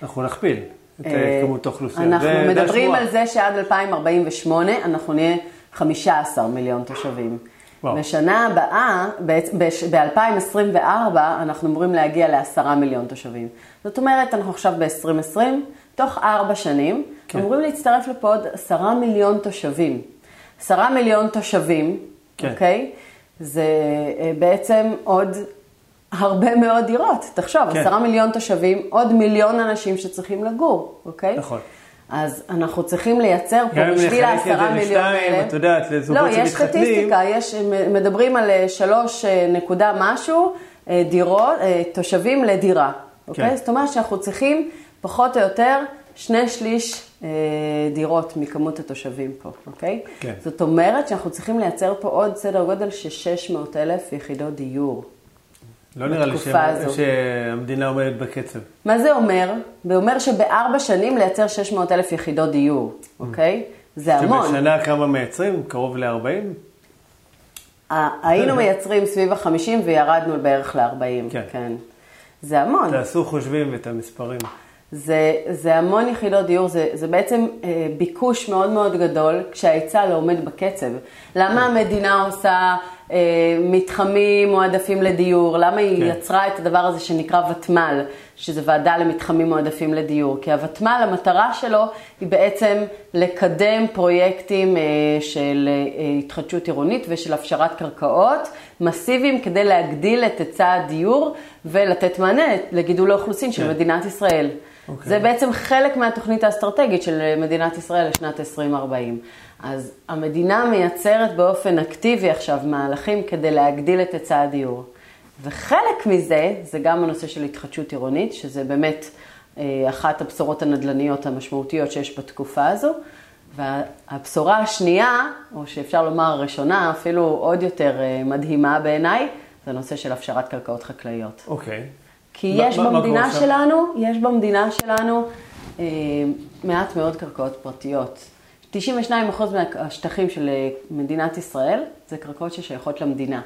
אנחנו נכפיל. את אה, כמות האוכלוסייה. אנחנו מדברים על זה שעד 2048 אנחנו נהיה 15 מיליון תושבים. וואו. בשנה הבאה, ב-2024, אנחנו אמורים להגיע לעשרה מיליון תושבים. זאת אומרת, אנחנו עכשיו ב-2020, תוך ארבע שנים, כן. אמורים להצטרף לפה עוד עשרה מיליון תושבים. עשרה מיליון תושבים, כן. אוקיי? זה אה, בעצם עוד הרבה מאוד דירות. תחשוב, כן. עשרה מיליון תושבים, עוד מיליון אנשים שצריכים לגור, אוקיי? נכון. אז אנחנו צריכים לייצר פה בשביל העשרה מיליון האלה. את יודעת, לזוגות שמתחתנים. לא, יש סטטיסטיקה, יש, מדברים על אה, שלוש אה, נקודה משהו אה, דירות, תושבים לדירה, אוקיי? כן. זאת אומרת שאנחנו צריכים פחות או יותר שני שליש דירות מכמות התושבים פה, אוקיי? כן. זאת אומרת שאנחנו צריכים לייצר פה עוד סדר גודל של 600 אלף יחידות דיור. לא נראה לי שהמדינה עומדת בקצב. מה זה אומר? זה אומר שבארבע שנים לייצר 600 אלף יחידות דיור, אוקיי? זה המון. שבשנה כמה מייצרים? קרוב ל-40? היינו מייצרים סביב ה-50 וירדנו בערך ל-40. כן. כן. זה המון. תעשו חושבים את המספרים. זה, זה המון יחידות דיור, זה, זה בעצם אה, ביקוש מאוד מאוד גדול כשההיצע לא עומד בקצב. למה המדינה עושה מתחמים מועדפים לדיור? למה היא כן. יצרה את הדבר הזה שנקרא ותמ"ל, שזה ועדה למתחמים מועדפים לדיור? כי הוותמ"ל, המטרה שלו היא בעצם לקדם פרויקטים אה, של אה, התחדשות עירונית ושל הפשרת קרקעות מסיביים כדי להגדיל את היצע הדיור ולתת מענה לגידול האוכלוסין של כן. מדינת ישראל. אוקיי. זה בעצם חלק מהתוכנית האסטרטגית של מדינת ישראל לשנת 2040. אז המדינה מייצרת באופן אקטיבי עכשיו מהלכים כדי להגדיל את היצע הדיור. וחלק מזה, זה גם הנושא של התחדשות עירונית, שזה באמת אה, אחת הבשורות הנדל"ניות המשמעותיות שיש בתקופה הזו. והבשורה השנייה, או שאפשר לומר הראשונה, אפילו עוד יותר אה, מדהימה בעיניי, זה הנושא של הפשרת קרקעות חקלאיות. אוקיי. כי מה- יש מה במדינה? שלנו, יש במדינה שלנו אה, מעט מאוד קרקעות פרטיות. 92% מהשטחים של אה, מדינת ישראל זה קרקעות ששייכות למדינה.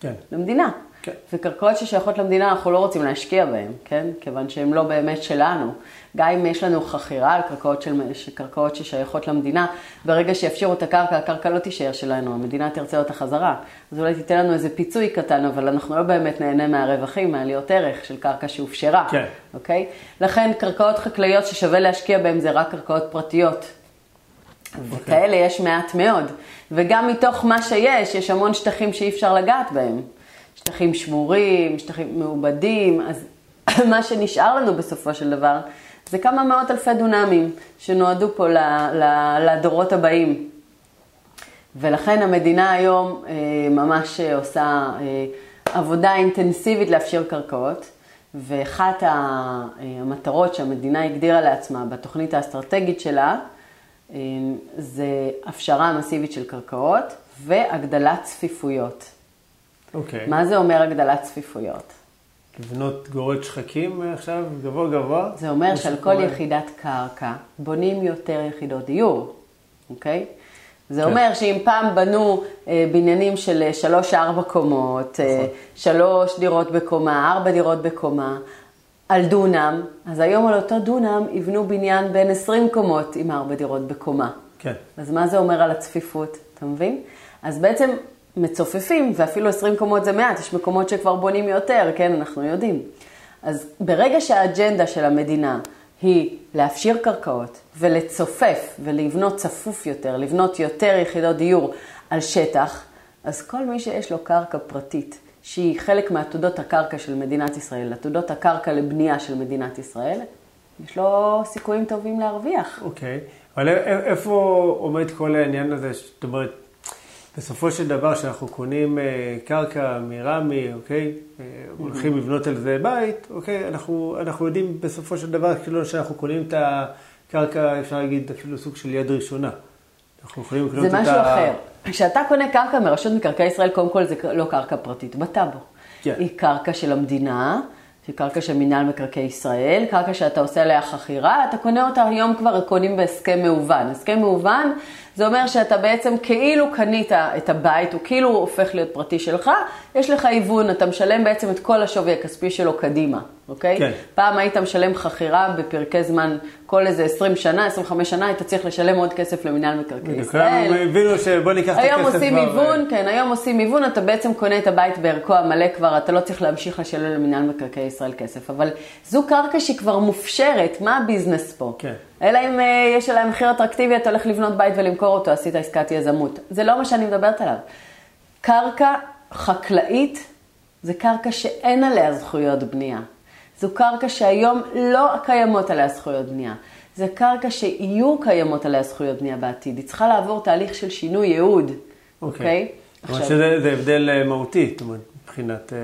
כן. למדינה. כן. וקרקעות ששייכות למדינה, אנחנו לא רוצים להשקיע בהן, כן? כיוון שהן לא באמת שלנו. גם אם יש לנו חכירה על קרקעות, של, קרקעות ששייכות למדינה, ברגע שיפשירו את הקרקע, הקרקע לא תישאר שלנו, המדינה תרצה אותה חזרה. אז אולי תיתן לנו איזה פיצוי קטן, אבל אנחנו לא באמת נהנה מהרווחים, מעליות ערך של קרקע שהופשרה. כן. אוקיי? לכן קרקעות חקלאיות ששווה להשקיע בהן זה רק קרקעות פרטיות. וכאלה יש מעט מאוד. וגם מתוך מה שיש, יש המון שטחים שאי אפשר לגעת בהם. שטחים שמורים, שטחים מעובדים, אז מה שנשאר לנו בסופו של דבר זה כמה מאות אלפי דונמים שנועדו פה ל- ל- לדורות הבאים. ולכן המדינה היום אה, ממש אה, עושה אה, עבודה אינטנסיבית להפשיר קרקעות, ואחת אה, המטרות שהמדינה הגדירה לעצמה בתוכנית האסטרטגית שלה, זה הפשרה מסיבית של קרקעות והגדלת צפיפויות. אוקיי. מה זה אומר הגדלת צפיפויות? לבנות גורד שחקים אה, עכשיו, גבוה גבוה. זה אומר שעל. כל יחידת קרקע בונים יותר יחידות דיור, אוקיי? זה כן. אומר שאם פעם בנו אה, בניינים של אה, שלוש-ארבע קומות, אה, נכון. שלוש דירות בקומה, ארבע דירות בקומה, על דונם, אז היום על אותו דונם יבנו בניין בין 20 קומות עם ארבע דירות בקומה. כן. אז מה זה אומר על הצפיפות, אתה מבין? אז בעצם מצופפים, ואפילו 20 קומות זה מעט, יש מקומות שכבר בונים יותר, כן, אנחנו יודעים. אז ברגע שהאג'נדה של המדינה היא להפשיר קרקעות ולצופף ולבנות צפוף יותר, לבנות יותר יחידות דיור על שטח, אז כל מי שיש לו קרקע פרטית, שהיא חלק מעתודות הקרקע של מדינת ישראל, עתודות הקרקע לבנייה של מדינת ישראל, יש לו סיכויים טובים להרוויח. אוקיי. אבל א- א- איפה עומד כל העניין הזה? זאת אומרת, בסופו של דבר, כשאנחנו קונים אה, קרקע מרמי, אוקיי? אה, הולכים לבנות על זה בית, אוקיי? אנחנו, אנחנו יודעים בסופו של דבר, כאילו שאנחנו קונים את הקרקע, אפשר להגיד אפילו סוג של יד ראשונה. אנחנו יכולים לקנות את זה ה... משהו אחר. כשאתה קונה קרקע מרשות מקרקעי ישראל, קודם כל זה לא קרקע פרטית בטאבו. כן. היא קרקע של המדינה, היא קרקע של מינהל מקרקעי ישראל, קרקע שאתה עושה עליה חכירה, אתה קונה אותה היום כבר קונים בהסכם מהוון. הסכם מהוון זה אומר שאתה בעצם כאילו קנית את הבית, הוא כאילו הופך להיות פרטי שלך, יש לך היוון, אתה משלם בעצם את כל השווי הכספי שלו קדימה, אוקיי? כן. פעם היית משלם חכירה בפרקי זמן, כל איזה 20 שנה, 25 שנה, היית צריך לשלם עוד כסף למינהל מקרקעי ישראל. הבינו שבוא ניקח את הכסף היום עושים היוון, כן, היום עושים היוון, אתה בעצם קונה את הבית בערכו המלא כבר, אתה לא צריך להמשיך לשלם למינהל מקרקעי ישראל כסף. אבל זו קרקע שהיא כבר מופשרת, מה הביזנס פה? כן. אלא אם אה, יש עליה מחיר אטרקטיבי, אתה הולך לבנות בית ולמכור אותו, עשית עסקת יזמות. זה לא מה שאני מדברת עליו. קרקע חקלאית זה קרקע שאין עליה זכויות בנייה. זו קרקע שהיום לא קיימות עליה זכויות בנייה. זה קרקע שיהיו קיימות עליה זכויות בנייה בעתיד. היא צריכה לעבור תהליך של שינוי ייעוד, אוקיי? זאת אומרת שזה זה הבדל אה, מהותי, זאת אומרת, מבחינת אה,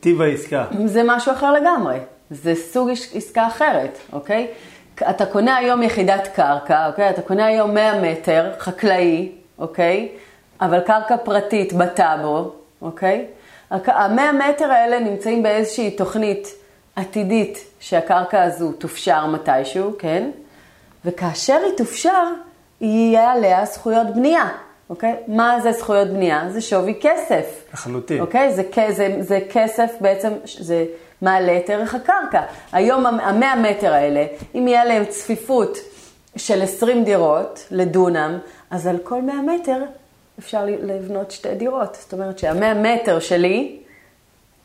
טיב העסקה. זה משהו אחר לגמרי. זה סוג עס- עסקה אחרת, אוקיי? אתה קונה היום יחידת קרקע, אוקיי? אתה קונה היום 100 מטר חקלאי, אוקיי? אבל קרקע פרטית בטאבו, אוקיי? ה-100 מטר האלה נמצאים באיזושהי תוכנית עתידית שהקרקע הזו תופשר מתישהו, כן? וכאשר היא תופשר, יהיה עליה זכויות בנייה. אוקיי? מה זה זכויות בנייה? זה שווי כסף. לחלוטין. אוקיי? זה, זה, זה כסף בעצם, זה מעלה את ערך הקרקע. היום המאה מטר האלה, אם יהיה להם צפיפות של 20 דירות לדונם, אז על כל 100 מטר אפשר לבנות שתי דירות. זאת אומרת שהמאה מטר שלי,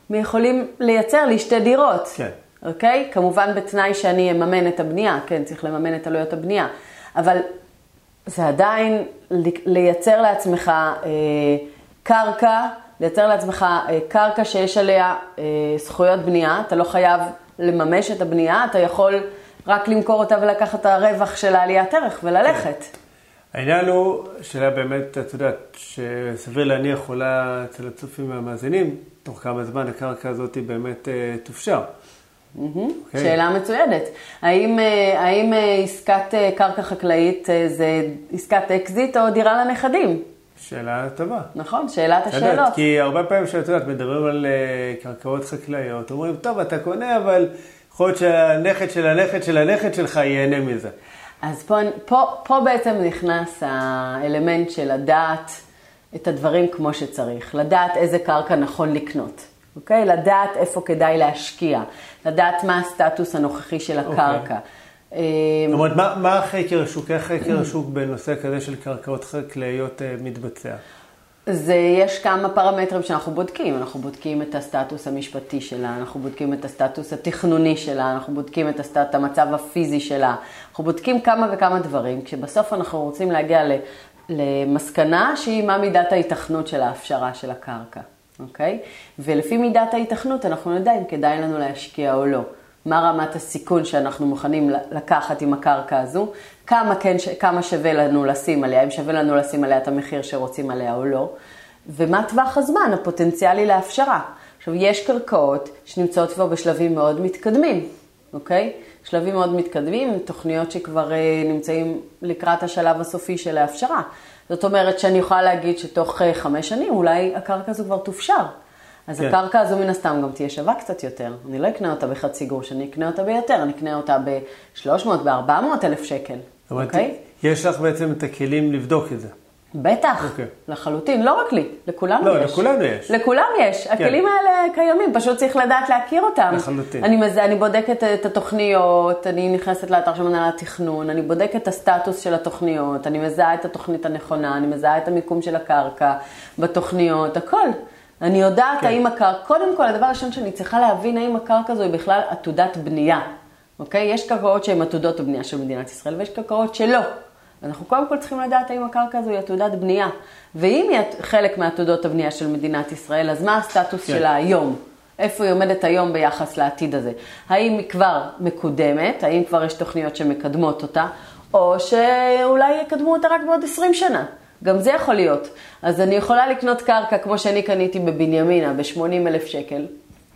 יכולים לייצר לי שתי דירות. כן. אוקיי? כמובן בתנאי שאני אממן את הבנייה, כן, צריך לממן את עלויות הבנייה. אבל זה עדיין לייצר לעצמך אה, קרקע, לייצר לעצמך אה, קרקע שיש עליה אה, זכויות בנייה, אתה לא חייב לממש את הבנייה, אתה יכול רק למכור אותה ולקחת את הרווח של העליית ערך וללכת. העניין הוא, שאלה באמת, את יודעת, שסביר להניח עולה אצל הצופים והמאזינים, תוך כמה זמן הקרקע הזאת באמת תופשר. Okay. אוקיי. שאלה מצוינת. האם, אה, האם אה, עסקת אה, קרקע חקלאית זה עסקת אקזיט או דירה לנכדים? שאלה טובה. נכון, שאלת השאלות. כי הרבה פעמים שאת יודעת, מדברים על קרקעות חקלאיות, אומרים, טוב, אתה קונה, אבל יכול להיות שהנכד של הנכד של הנכד שלך ייהנה מזה. אז פה, פה, פה בעצם נכנס האלמנט של לדעת את הדברים כמו שצריך, לדעת איזה קרקע נכון לקנות. אוקיי? לדעת איפה כדאי להשקיע, לדעת מה הסטטוס הנוכחי של אוקיי. הקרקע. אוקיי. זאת אומרת, מה, מה חקר השוק, איך חקר השוק בנושא כזה של קרקעות חקלאיות אה, מתבצע? זה, יש כמה פרמטרים שאנחנו בודקים. אנחנו בודקים את הסטטוס המשפטי שלה, אנחנו בודקים את הסטטוס התכנוני שלה, אנחנו בודקים את הסטט, המצב הפיזי שלה. אנחנו בודקים כמה וכמה דברים, כשבסוף אנחנו רוצים להגיע למסקנה שהיא מה מידת ההיתכנות של ההפשרה של הקרקע. אוקיי? ולפי מידת ההיתכנות אנחנו נדע אם כדאי לנו להשקיע או לא. מה רמת הסיכון שאנחנו מוכנים לקחת עם הקרקע הזו, כמה, כן, כמה שווה לנו לשים עליה, אם שווה לנו לשים עליה את המחיר שרוצים עליה או לא, ומה טווח הזמן הפוטנציאלי להפשרה. עכשיו, יש קרקעות שנמצאות כבר בשלבים מאוד מתקדמים, אוקיי? שלבים מאוד מתקדמים, תוכניות שכבר אה, נמצאים לקראת השלב הסופי של ההפשרה. זאת אומרת שאני יכולה להגיד שתוך אה, חמש שנים אולי הקרקע הזו כבר תופשר. אז כן. הקרקע הזו מן הסתם גם תהיה שווה קצת יותר. אני לא אקנה אותה בחצי גרוש, אני אקנה אותה ביותר, אני אקנה אותה ב-300, ב-400 אלף שקל, אוקיי? יש לך בעצם את הכלים לבדוק את זה. בטח, okay. אוקיי. לחלוטין, לא רק לי, לכולנו לא, יש. לא, לכולנו יש. לכולם יש, כן. הכלים האלה קיימים, פשוט צריך לדעת להכיר אותם. לחלוטין. אני, מזה, אני בודקת את התוכניות, אני נכנסת לאתר של מנהל התכנון, אני בודקת את הסטטוס של התוכניות, אני מזהה את התוכנית הנכונה, אני מזהה את המיקום של הקרקע בתוכניות, הכל. אני יודעת כן. האם הקרקע, קודם כל, הדבר הראשון שאני צריכה להבין, האם הקרקע הזו היא בכלל עתודת בנייה, אוקיי? יש קרקעות שהן עתודות הבנייה של מדינת ישראל, ויש קרקעות שלא. אנחנו קודם כל צריכים לדעת האם הקרקע הזו היא עתודת בנייה. ואם היא חלק מעתודות הבנייה של מדינת ישראל, אז מה הסטטוס כן. שלה היום? איפה היא עומדת היום ביחס לעתיד הזה? האם היא כבר מקודמת? האם כבר יש תוכניות שמקדמות אותה? או שאולי יקדמו אותה רק בעוד 20 שנה. גם זה יכול להיות. אז אני יכולה לקנות קרקע כמו שאני קניתי בבנימינה ב-80 אלף שקל,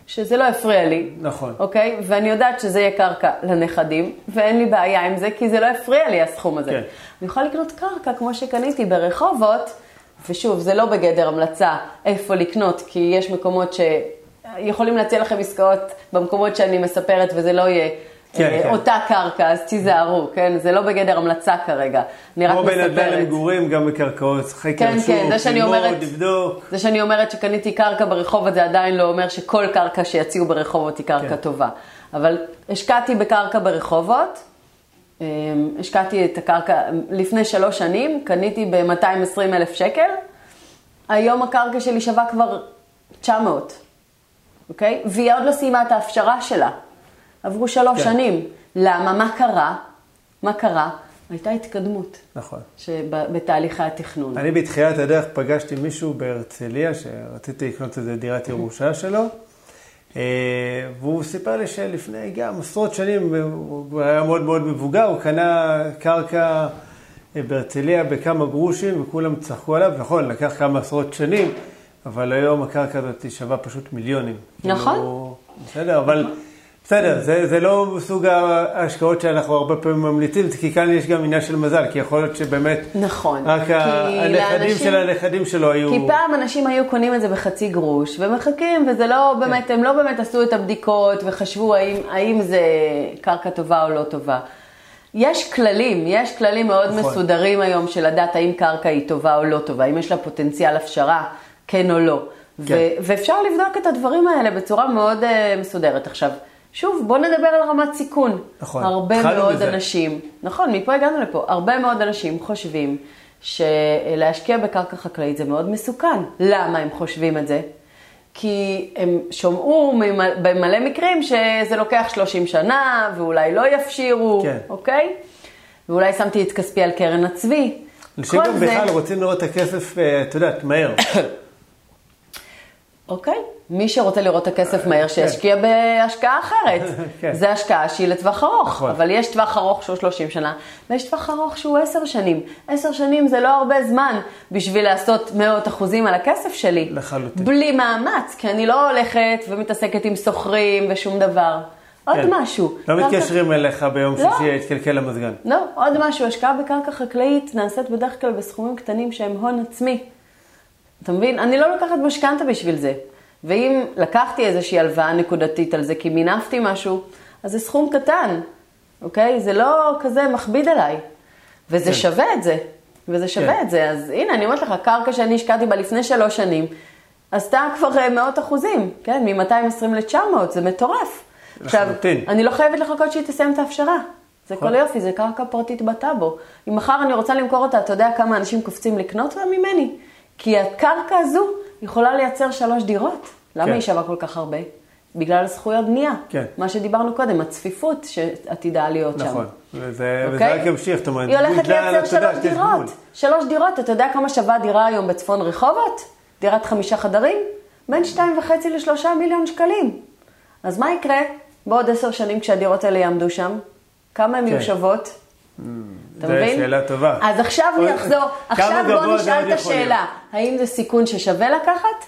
שזה לא הפריע לי. נכון. אוקיי? ואני יודעת שזה יהיה קרקע לנכדים, ואין לי בעיה עם זה, כי זה לא הפריע לי הסכום הזה. כן. אני יכולה לקנות קרקע כמו שקניתי ברחובות, ושוב, זה לא בגדר המלצה איפה לקנות, כי יש מקומות שיכולים להציע לכם עסקאות במקומות שאני מספרת, וזה לא יהיה כן, אה, כן. אותה קרקע, אז תיזהרו, כן? זה לא בגדר המלצה כרגע, אני רק מספרת. כמו אדם למגורים, גם בקרקעות, חקר כן, שוק, כן, ללמוד, לבדוק. זה שאני אומרת שקניתי קרקע ברחובות, זה עדיין לא אומר שכל קרקע שיציעו ברחובות היא קרקע כן. טובה. אבל השקעתי בקרקע ברחובות, אמ, השקעתי את הקרקע, לפני שלוש שנים, קניתי ב-220 אלף שקל, היום הקרקע שלי שווה כבר 900, אוקיי? והיא עוד לא סיימה את ההפשרה שלה. עברו שלוש כן. שנים. למה? מה קרה? מה קרה? הייתה התקדמות. נכון. בתהליכי התכנון. אני בתחילת הדרך פגשתי מישהו בהרצליה, שרציתי לקנות איזה דירת ירושה שלו, אה, והוא סיפר לי שלפני גם עשרות שנים, הוא היה מאוד מאוד מבוגר, הוא קנה קרקע אה, בהרצליה בכמה גרושים, וכולם צחקו עליו, נכון, לקח כמה עשרות שנים, אבל היום הקרקע הזאת שווה פשוט מיליונים. נכון. כאילו, בסדר, אבל... בסדר, זה, זה לא סוג ההשקעות שאנחנו הרבה פעמים ממליצים, כי כאן יש גם עניין של מזל, כי יכול להיות שבאמת... נכון. רק הנכדים לאנשים, של הנכדים שלו היו... כי פעם אנשים היו קונים את זה בחצי גרוש, ומחכים, וזה לא באמת, כן. הם לא באמת עשו את הבדיקות, וחשבו האם, האם זה קרקע טובה או לא טובה. יש כללים, יש כללים מאוד נכון. מסודרים היום של לדעת האם קרקע היא טובה או לא טובה, אם יש לה פוטנציאל הפשרה, כן או לא. כן. ואפשר לבדוק את הדברים האלה בצורה מאוד uh, מסודרת. עכשיו, שוב, בוא נדבר על רמת סיכון. נכון, הרבה מאוד בזה. אנשים, נכון, מפה הגענו לפה, הרבה מאוד אנשים חושבים שלהשקיע בקרקע חקלאית זה מאוד מסוכן. למה הם חושבים את זה? כי הם שמעו ממ- במלא מקרים שזה לוקח 30 שנה, ואולי לא יפשירו, כן. אוקיי? ואולי שמתי את כספי על קרן הצבי. אנשים גם זה- בכלל רוצים לראות את הכסף, אה, את יודעת, מהר. אוקיי, מי שרוצה לראות את הכסף מהר, שישקיע בהשקעה אחרת. כן. זה השקעה שהיא לטווח ארוך, נכון. אבל יש טווח ארוך שהוא 30 שנה, ויש טווח ארוך שהוא 10 שנים. 10 שנים זה לא הרבה זמן בשביל לעשות מאות אחוזים על הכסף שלי. לחלוטין. בלי מאמץ, כי אני לא הולכת ומתעסקת עם סוחרים ושום דבר. עוד כן. משהו. לא קרקע- מתקשרים אליך ביום לא. שישי, יתקלקל המזגן. לא, עוד משהו, השקעה בקרקע חקלאית נעשית בדרך כלל בסכומים קטנים שהם הון עצמי. אתה מבין? אני לא לוקחת משכנתה בשביל זה. ואם לקחתי איזושהי הלוואה נקודתית על זה כי מינפתי משהו, אז זה סכום קטן, אוקיי? זה לא כזה מכביד עליי. וזה כן. שווה את זה. וזה שווה כן. את זה. אז הנה, אני אומרת לך, קרקע שאני השקעתי בה לפני שלוש שנים, עשתה כבר אה, מאות אחוזים, כן? מ-220 ל-900, זה מטורף. עכשיו, לחלוטין. אני לא חייבת לחכות שהיא תסיים את ההפשרה. זה נכון. כל יופי, זה קרקע פרטית בטאבו. אם מחר אני רוצה למכור אותה, אתה יודע כמה אנשים קופצים לקנות ממני? כי הקרקע הזו יכולה לייצר שלוש דירות. למה כן. היא שווה כל כך הרבה? בגלל זכויות בנייה. כן. מה שדיברנו קודם, הצפיפות שעתידה להיות שם. נכון. וזה וזה אוקיי? רק ימשיך, זאת אומרת, היא הולכת לייצר שלוש. דירות. שלוש דירות, אתה יודע כמה שווה דירה היום בצפון רחובות? דירת חמישה חדרים? בין שתיים וחצי לשלושה מיליון שקלים. אז מה יקרה בעוד עשר שנים כשהדירות האלה יעמדו שם? כמה הן כן. יהיו שוות? אתה זו מבין? שאלה טובה. אז עכשיו עוד- אני אחזור, כמה עכשיו בוא נשאל את השאלה, האם זה סיכון ששווה לקחת,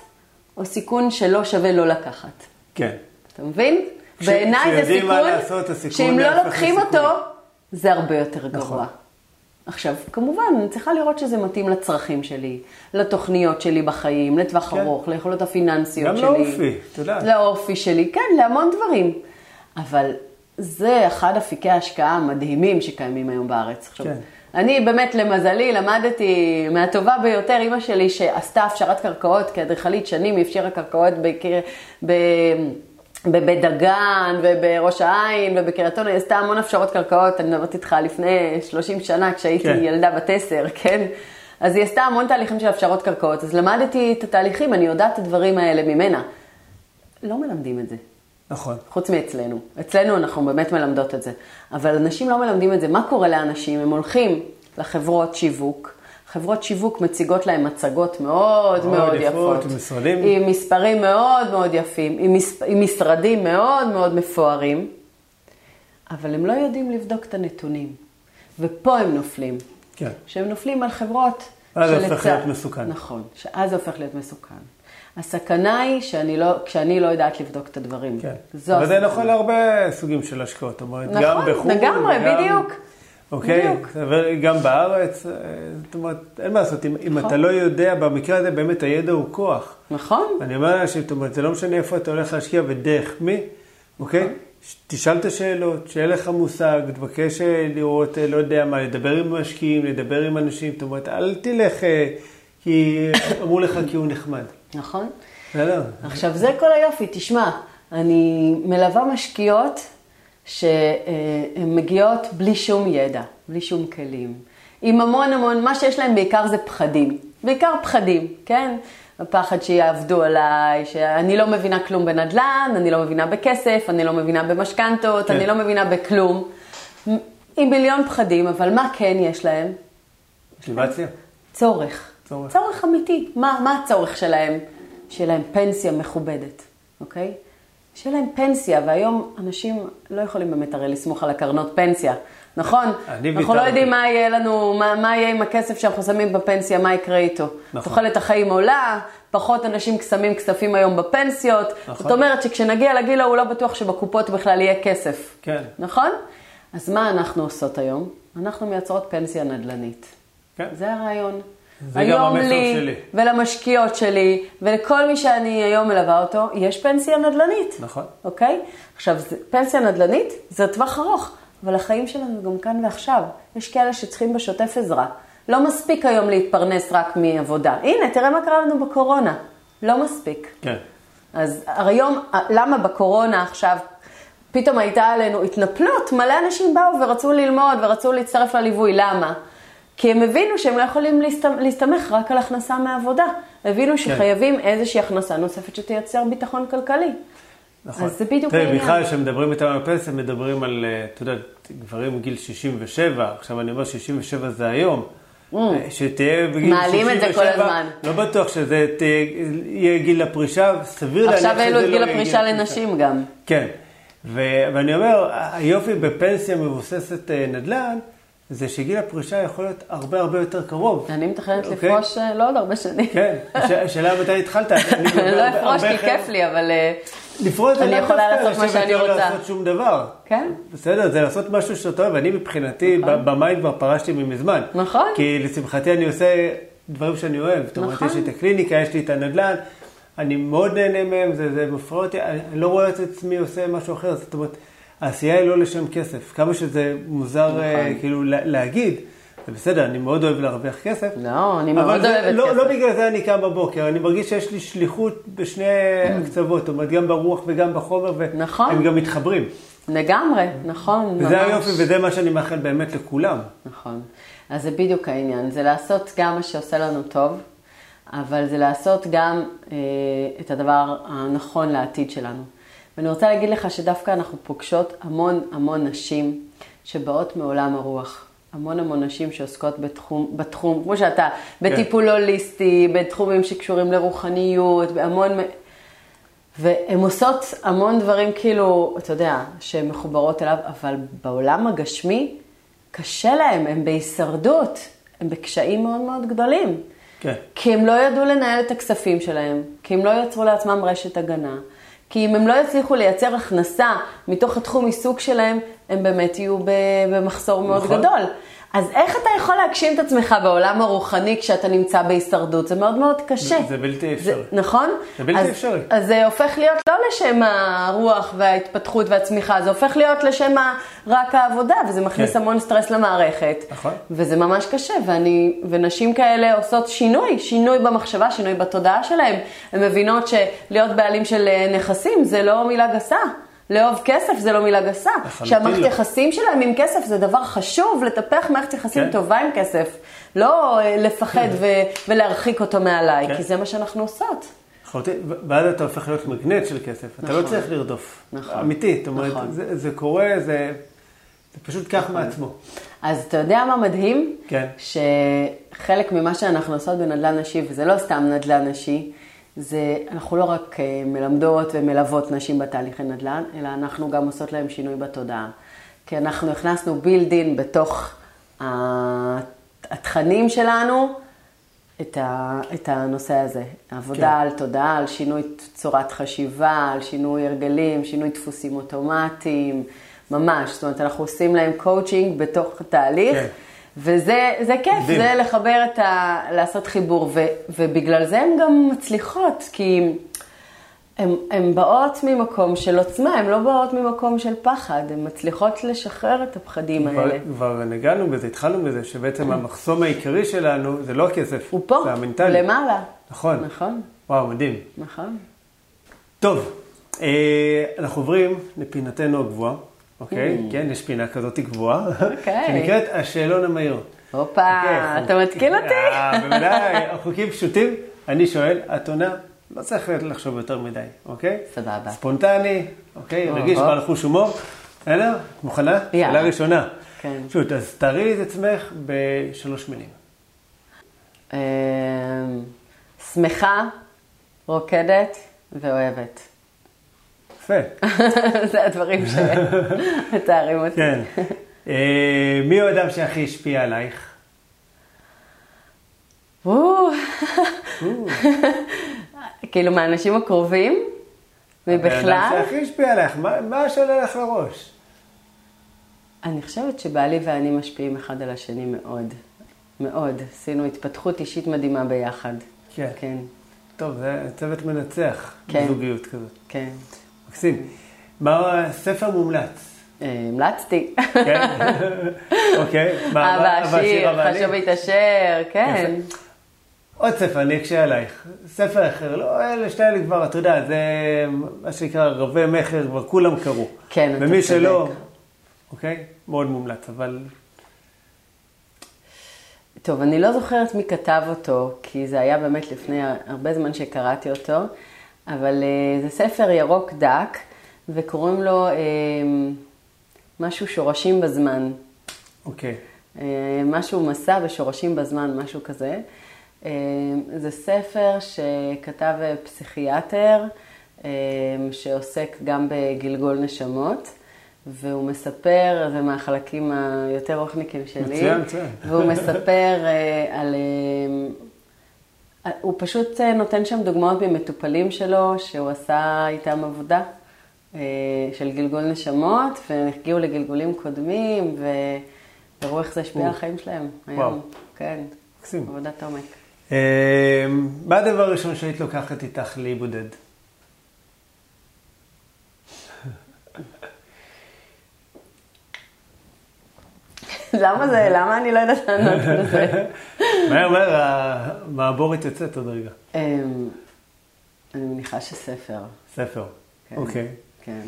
או סיכון שלא שווה לא לקחת? כן. אתה מבין? בעיניי זה סיכון, לעשות, שאם לא לוקחים לסיכון. אותו, זה הרבה יותר נכון. גרוע. עכשיו, כמובן, אני צריכה לראות שזה מתאים לצרכים שלי, לתוכניות שלי בחיים, לטווח כן. ארוך, ליכולות הפיננסיות גם שלי. לאופי, את יודעת. לאופי שלי, כן, להמון דברים. אבל זה אחד אפיקי ההשקעה המדהימים שקיימים היום בארץ. עכשיו, כן. אני באמת, למזלי, למדתי מהטובה ביותר, אימא שלי שעשתה הפשרת קרקעות כאדריכלית שנים, היא הפשירה קרקעות. ב... בבית דגן ובראש העין ובקריית אונו, היא עשתה המון הפשרות קרקעות, אני מדברת איתך לפני 30 שנה כשהייתי כן. ילדה בת עשר, כן? אז היא עשתה המון תהליכים של הפשרות קרקעות, אז למדתי את התהליכים, אני יודעת את הדברים האלה ממנה. לא מלמדים את זה. נכון. חוץ מאצלנו. אצלנו אנחנו באמת מלמדות את זה. אבל אנשים לא מלמדים את זה. מה קורה לאנשים? הם הולכים לחברות שיווק. חברות שיווק מציגות להם מצגות מאוד מאוד מאוד יפות, יפות. עם משרדים. עם מספרים מאוד מאוד יפים, עם, מס... עם משרדים מאוד מאוד מפוארים, אבל הם לא יודעים לבדוק את הנתונים. ופה הם נופלים. כן. שהם נופלים על חברות אז זה הופך להיות מסוכן. נכון, שאז זה הופך להיות מסוכן. הסכנה היא שאני לא, כשאני לא יודעת לבדוק את הדברים. כן. זו אבל זה הסכנה. נכון להרבה סוגים של השקעות. זאת אומרת, נכון, גם בחו"ל. לגמרי, וגם- בדיוק. אוקיי? בדיוק. וגם בארץ, אה, זאת אומרת, אין מה לעשות, אם, אם נכון. אתה לא יודע, במקרה הזה באמת הידע הוא כוח. נכון, אני אומר לאנשים, זאת אומרת, זה לא משנה איפה אתה הולך להשקיע ודרך מי, אוקיי? ש- תשאל את השאלות, שיהיה לך מושג, תבקש אה, לראות, אה, לא יודע מה, לדבר עם משקיעים, לדבר עם אנשים, זאת אומרת, אל תלך כי אמרו לך כי הוא נחמד. נכון. בסדר? עכשיו, זה כל היופי. תשמע, אני מלווה משקיעות שהן מגיעות בלי שום ידע, בלי שום כלים. עם המון המון, מה שיש להם בעיקר זה פחדים. בעיקר פחדים, כן? הפחד שיעבדו עליי, שאני לא מבינה כלום בנדל"ן, אני לא מבינה בכסף, אני לא מבינה במשכנתות, כן. אני לא מבינה בכלום. עם מיליון פחדים, אבל מה כן יש להם? מוטיבציה? צורך. צורך. צורך אמיתי. מה, מה הצורך שלהם? שיהיה להם פנסיה מכובדת, אוקיי? שיהיה להם פנסיה, והיום אנשים לא יכולים באמת הרי לסמוך על הקרנות פנסיה, נכון? אני אנחנו לא ויתרתי. יודעים מה יהיה לנו, מה, מה יהיה עם הכסף שאנחנו שמים בפנסיה, מה יקרה איתו. נכון. תוחלת החיים עולה, פחות אנשים שמים כספים היום בפנסיות. נכון. זאת אומרת שכשנגיע לגיל ההוא לא בטוח שבקופות בכלל יהיה כסף. כן. נכון? אז מה אנחנו עושות היום? אנחנו מייצרות פנסיה נדל"נית. כן. זה הרעיון. היום לי, שלי. ולמשקיעות שלי, ולכל מי שאני היום מלווה אותו, יש פנסיה נדל"נית. נכון. אוקיי? עכשיו, פנסיה נדל"נית זה טווח ארוך. אבל החיים שלנו גם כאן ועכשיו. יש כאלה שצריכים בשוטף עזרה. לא מספיק היום להתפרנס רק מעבודה. הנה, תראה מה קרה לנו בקורונה. לא מספיק. כן. אז היום, למה בקורונה עכשיו פתאום הייתה עלינו התנפלות? מלא אנשים באו ורצו ללמוד ורצו להצטרף לליווי. למה? כי הם הבינו שהם לא יכולים להסתמך רק על הכנסה מעבודה. הבינו כן. שחייבים איזושהי הכנסה נוספת שתייצר ביטחון כלכלי. נכון. אז זה בדיוק תראה, העניין. בכלל, כשמדברים איתם על פנסיה, מדברים על, אה, אתה יודע, גברים בגיל 67, עכשיו אני אומר 67 זה היום. אה, שתהיה בגיל 67, Mm. מעלים את זה כל הזמן. לא בטוח שזה תהיה, יהיה גיל הפרישה, סביר להניח שזה לא עכשיו יהיה העלו את גיל הפרישה לנשים גם. כן, ו- ואני אומר, היופי בפנסיה מבוססת אה, נדל"ן, זה שגיל הפרישה יכול להיות הרבה הרבה יותר קרוב. אני מתכננת אוקיי. לפרוש אה, לא עוד הרבה שנים. כן, הש- השאלה מתי התחלת. לא אפרוש כי כיף לי, אבל אה, לפרוש זה יכולה דווקא לשבת לא. לעשות שום דבר. כן. בסדר, זה לעשות משהו שאתה אוהב. אני מבחינתי, ב- במים כבר פרשתי ממזמן. נכון. כי לשמחתי אני עושה דברים שאני אוהב. זאת אומרת, נכון. יש לי את הקליניקה, יש לי את הנדל"ן, אני מאוד נהנה מהם, זה, מפריע אותי, אני לא רואה את עצמי עושה משהו אחר. זאת אומרת, העשייה היא לא לשם כסף. כמה שזה מוזר אה, נכון. כאילו לה- להגיד, זה בסדר, אני מאוד אוהב להרוויח כסף. לא, אני מאוד זה- אוהבת לא, כסף. לא בגלל זה אני קם בבוקר, אני מרגיש שיש לי שליחות בשני הקצוות, זאת אומרת, גם ברוח וגם בחומר, נכון. והם גם מתחברים. לגמרי, נכון, ממש. וזה היופי, וזה מה שאני מאחל באמת לכולם. נכון. אז זה בדיוק העניין, זה לעשות גם מה שעושה לנו טוב, אבל זה לעשות גם אה, את הדבר הנכון לעתיד שלנו. ואני רוצה להגיד לך שדווקא אנחנו פוגשות המון המון נשים שבאות מעולם הרוח. המון המון נשים שעוסקות בתחום, בתחום, כמו שאתה, בטיפול הוליסטי, בתחומים שקשורים לרוחניות, בהמון... והן עושות המון דברים כאילו, אתה יודע, שהן מחוברות אליו, אבל בעולם הגשמי קשה להם, הם בהישרדות, הם בקשיים מאוד מאוד גדולים. כן. כי הם לא ידעו לנהל את הכספים שלהם, כי הם לא יצרו לעצמם רשת הגנה, כי אם הם לא יצליחו לייצר הכנסה מתוך התחום עיסוק שלהם, הם באמת יהיו במחסור מאוד נכון. גדול. אז איך אתה יכול להגשים את עצמך בעולם הרוחני כשאתה נמצא בהישרדות? זה מאוד מאוד קשה. זה בלתי אפשרי. נכון? זה בלתי אז, אפשרי. אז זה הופך להיות לא לשם הרוח וההתפתחות והצמיחה, זה הופך להיות לשם רק העבודה, וזה מכניס כן. המון סטרס למערכת. נכון. וזה ממש קשה, ואני, ונשים כאלה עושות שינוי, שינוי במחשבה, שינוי בתודעה שלהן. הן מבינות שלהיות בעלים של אה, נכסים זה לא מילה גסה. לאהוב כסף זה לא מילה גסה. לחלוטין שהמערכת לא. יחסים שלהם עם כסף זה דבר חשוב, לטפח מערכת יחסים כן. טובה עם כסף. לא אה, לפחד ו- ולהרחיק אותו מעליי, כן. כי זה מה שאנחנו עושות. ואז אתה הופך להיות מגנט של כסף, אתה לא נכון. צריך לרדוף. נכון. אמיתי, זאת אומרת, נכון. זה, זה קורה, זה, זה פשוט כך מעצמו. אז אתה יודע מה מדהים? כן. שחלק ממה שאנחנו עושות בנדל"ן נשי, וזה לא סתם נדל"ן נשי, זה אנחנו לא רק אה, מלמדות ומלוות נשים בתהליכי נדל"ן, אלא אנחנו גם עושות להם שינוי בתודעה. כי אנחנו הכנסנו built-in בתוך ה- התכנים שלנו את, ה, את הנושא הזה. עבודה כן. על תודעה, על שינוי צורת חשיבה, על שינוי הרגלים, שינוי דפוסים אוטומטיים, ממש. זאת אומרת, אנחנו עושים להם קואוצ'ינג בתוך התהליך. כן. וזה זה כיף, מדהים. זה לחבר את ה... לעשות חיבור, ו, ובגלל זה הן גם מצליחות, כי הן באות ממקום של עוצמה, הן לא באות ממקום של פחד, הן מצליחות לשחרר את הפחדים כבר, האלה. כבר נגענו בזה, התחלנו בזה, שבעצם המחסום העיקרי שלנו זה לא הכסף, הוא פה, זה המנטלי. למעלה. נכון. נכון, וואו, מדהים. נכון. טוב, אה, אנחנו עוברים לפינתנו הגבוהה, אוקיי? כן, יש פינה כזאת גבוהה, Mm. אוקיי. שנקראת השאלון המהיר. הופה, אוקיי, אתה מתקיל אותי? אה, בוודאי, החוקים פשוטים. אני שואל, את עונה, לא צריך לחשוב יותר מדי, אוקיי? סבבה. ספונטני, אוקיי? רגיש בעל חוש הומור. בסדר? את מוכנה? יאללה. שאלה ראשונה. כן. פשוט, אז תארי את עצמך בשלוש מילים. אמ, שמחה, רוקדת ואוהבת. יפה. זה הדברים שמתארים אותי. כן. אה, מי הוא האדם שהכי השפיע עלייך? כאילו מהאנשים הקרובים, מבכלל, האדם שהכי השפיע עלייך, מה- מה שעולה לך לראש? אני חושבת שבעלי ואני משפיעים אחד על השני מאוד. מאוד. עשינו התפתחות אישית מדהימה ביחד. כן. כן, טוב, זה צוות מנצח, כן. בזוגיות כזאת. כן. מקסים. מה ספר מומלץ? המלצתי. כן? אוקיי. אבא עשיר? חשוב להתעשר, כן. עוד ספר, אני אקשה עלייך. ספר אחר, לא, אלה שני אלה כבר, אתה יודע, זה מה שנקרא רבי מכר, כבר כולם קראו. כן, אתה ומי שלא, צודק. אוקיי? מאוד מומלץ, אבל טוב, אני לא זוכרת מי כתב אותו, כי זה היה באמת לפני הרבה זמן שקראתי אותו, אבל אה, זה ספר ירוק דק, וקוראים לו אה, משהו שורשים בזמן. אוקיי. אה, משהו מסע ושורשים בזמן, משהו כזה. זה ספר שכתב פסיכיאטר, שעוסק גם בגלגול נשמות, והוא מספר, זה מהחלקים היותר רוחניקים שלי, מצוין, מצוין. והוא מספר על... הוא פשוט אה, נותן שם דוגמאות ממטופלים שלו, שהוא עשה איתם עבודה אה, של גלגול נשמות, והגיעו לגלגולים קודמים, וראו איך זה השפיע על החיים שלהם וואו. היום. כן, מקסים. עבודת עומק. אה, מה הדבר הראשון שהיית לוקחת איתך לאי למה זה, למה אני לא יודעת לענות על זה? מהר מהר, המעבורת יוצאת עוד רגע. אמ, אני מניחה שספר. ספר. כן. אוקיי. כן,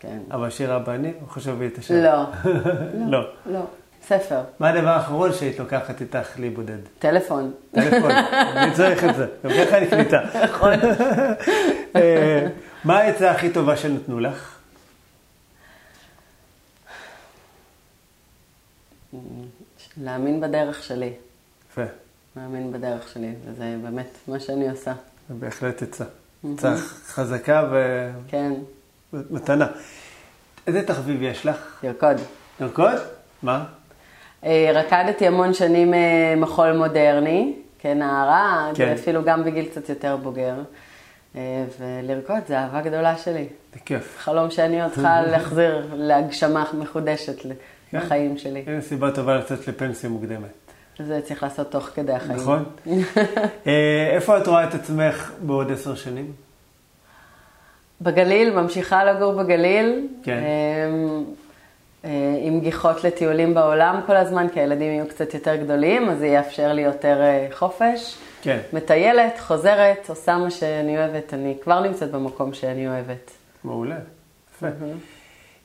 כן. אבל שיר אבא אני, או חשבתי את השם? לא, לא. לא, ספר. מה הדבר האחרון שהיית לוקחת איתך לאי בודד? טלפון. טלפון, אני צריך את זה, גם ככה אני קליטה. נכון. אה, מה העצה הכי טובה שנתנו לך? להאמין בדרך שלי. יפה, להאמין בדרך שלי, וזה באמת מה שאני עושה. זה בהחלט עצה. עצה חזקה כן, ומתנה. איזה תחביב יש לך? לרקוד. לרקוד? מה? אה, רקדתי המון שנים אה, מחול מודרני, כנערה, כן. ואפילו גם בגיל קצת יותר בוגר. אה, ולרקוד זה אהבה גדולה שלי. זה כיף. חלום שאני עוד צריכה להחזיר להגשמה מחודשת כן. לחיים שלי. אין סיבה טובה לצאת לפנסיה מוקדמת. זה צריך לעשות תוך כדי החיים. נכון? אה, איפה את רואה את עצמך בעוד עשר שנים? בגליל, ממשיכה לגור בגליל. כן. אמ, אה, עם גיחות לטיולים בעולם כל הזמן, כי הילדים יהיו קצת יותר גדולים, אז זה יאפשר לי יותר אה, חופש. כן. מטיילת, חוזרת, עושה מה שאני אוהבת. אני כבר נמצאת במקום שאני אוהבת. מעולה. יפה.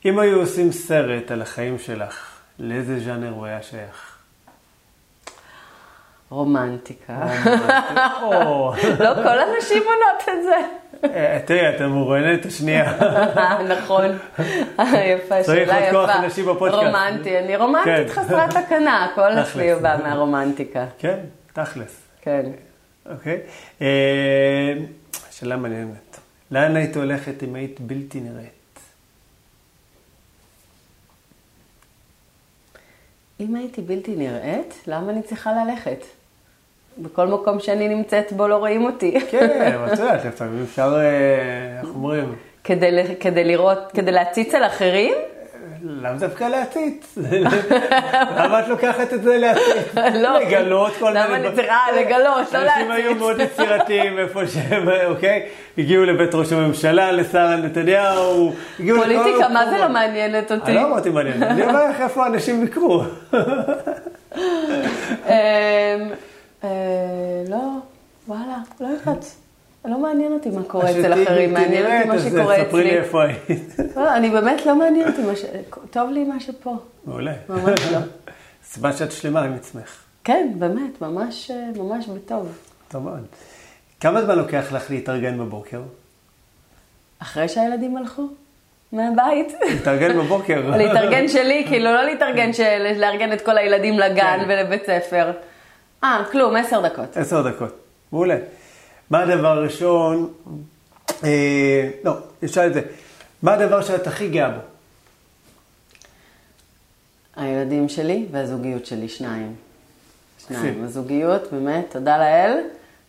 אם היו עושים סרט על החיים שלך, לאיזה ז'אנר הוא היה שייך? רומנטיקה. לא כל הנשים עונות את זה. אה, תראי, את המרואיינת השנייה. נכון. יפה, צריך שאלה עוד יפה. כוח נשי בפודקאסט. רומנטי, אני רומנטית כן. חסרת תקנה, הכל. אצלי בא מהרומנטיקה. כן, תכלס. כן. אוקיי. אה, שאלה מעניינת. לאן היית הולכת אם היית בלתי נראית? אם הייתי בלתי נראית, למה אני צריכה ללכת? בכל מקום שאני נמצאת בו לא רואים אותי. כן, אבל את יודעת, אפשר, אה, איך אומרים, כדי, כדי לראות, כדי להציץ על אחרים? למה דווקא להציץ? למה את לוקחת את זה להציץ? לא. לגלות כל מיני... למה אני. צריכה לגלות, לא אנשים היו להציץ? מאוד יצירתיים איפה שהם, אוקיי? הגיעו לבית ראש הממשלה, לשרה נתניהו, הגיעו לכל פוליטיקה, מה זה. לא מעניינת אותי? אני לא אמרתי מעניין, אני אומר לך איפה אנשים ביקרו. אמ, אה, לא, וואלה, לא יודעת. לא מעניין אותי מה קורה אצל אחרים, מעניין אותי מה שקורה ספרי לי אצלי. איפה היית. לא, אני באמת לא מעניין אותי מה ש... טוב לי מה שפה. מעולה. ממש לא. סימן שאת שלמה עם עצמך. כן, באמת, ממש, ממש בטוב. טוב מאוד. כמה זמן לוקח לך להתארגן בבוקר? אחרי שהילדים הלכו מהבית. להתארגן בבוקר. להתארגן שלי, כאילו לא להתארגן, של... לארגן את כל הילדים לגן כן. ולבית ספר. אה, כלום, עשר דקות. עשר דקות. מעולה. מה הדבר הראשון, אה, לא, נשאל את זה. מה הדבר שאת הכי גאה בו? הילדים שלי והזוגיות שלי, שניים. שניים. הזוגיות, באמת, תודה לאל,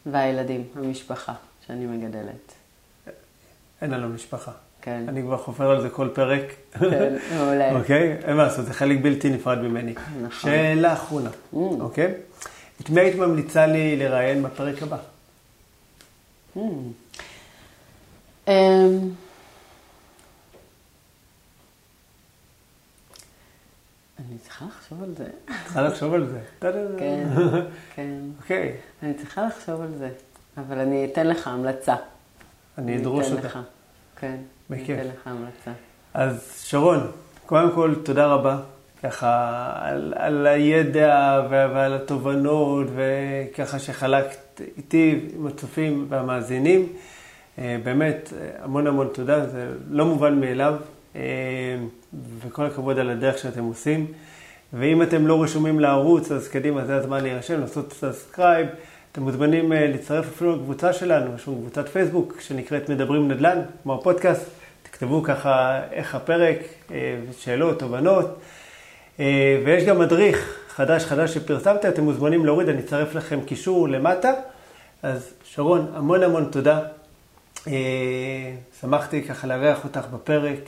והילדים, המשפחה שאני מגדלת. אין לנו משפחה. כן. אני כבר חופר על זה כל פרק. כן, מעולה. אוקיי? אין מה לעשות, זה חלק בלתי נפרד ממני. נכון. שאלה אחרונה, אוקיי? את מי היית ממליצה לי לראיין בפרק הבא? אמ, צריכה לחשוב על זה. צריכה לחשוב על זה. כן, כן. אוקיי. אני צריכה לחשוב על זה, אבל אני אתן לך המלצה. אני אדרוש אתן אותה. לך. כן, אני. אתן לך המלצה. אז שרון, קודם כל תודה רבה, ככה על, על הידע ועל התובנות, וככה שחלקת איתי עם הצופים והמאזינים. אה, באמת, המון המון תודה, זה לא מובן מאליו, אה, וכל הכבוד על הדרך שאתם עושים. ואם אתם לא רשומים לערוץ, אז קדימה, זה הזמן להירשם, לעשות subscribe. אתם מוזמנים אה, להצטרף אפילו לקבוצה שלנו, יש לנו קבוצת פייסבוק שנקראת מדברים נדל"ן, כמו הפודקאסט. תכתבו ככה איך הפרק, שאלות, תובנות. אה, ויש גם מדריך חדש חדש שפרסמתם, אתם מוזמנים להוריד, אני אצרף לכם קישור למטה. אז שרון, המון המון תודה. אה, שמחתי ככה לארח אותך בפרק.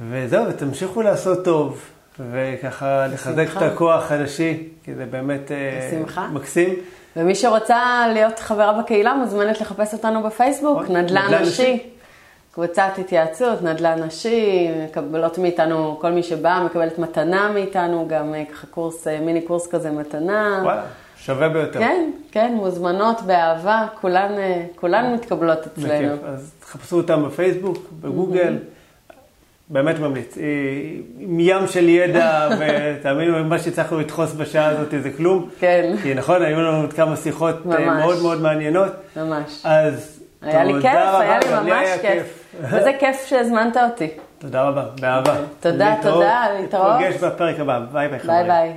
וזהו, ותמשיכו לעשות טוב, וככה לחזק את. הכוח הנשי, כי זה באמת אה, בשמחה. מקסים. ומי שרוצה להיות חברה בקהילה מוזמנת לחפש אותנו בפייסבוק, נכון, נדל"ן נדל"ן נשי. נשי. קבוצת התייעצות, נדל"ן נשי, מקבלות מאיתנו, כל מי שבא מקבלת מתנה מאיתנו, גם אה, ככה קורס, אה, מיני קורס כזה מתנה. וואלה, שווה ביותר. כן, כן, מוזמנות באהבה, כולן, אה, כולן מתקבלות אצלנו. בכיף. אז תחפשו אותם בפייסבוק, בגוגל. באמת ממליץ. עם ים של ידע, ותאמינו, מה שהצלחנו לדחוס בשעה הזאת זה כלום. כן. כי נכון, היו לנו עוד כמה שיחות ממש. מאוד מאוד מעניינות. ממש. אז היה לי כיף, רבה, היה לי ממש היה כיף. וזה כיף שהזמנת אותי. תודה רבה, באהבה. תודה. תודה, להתראות. נתפגש בפרק הבא. ביי ביי, ביי ביי.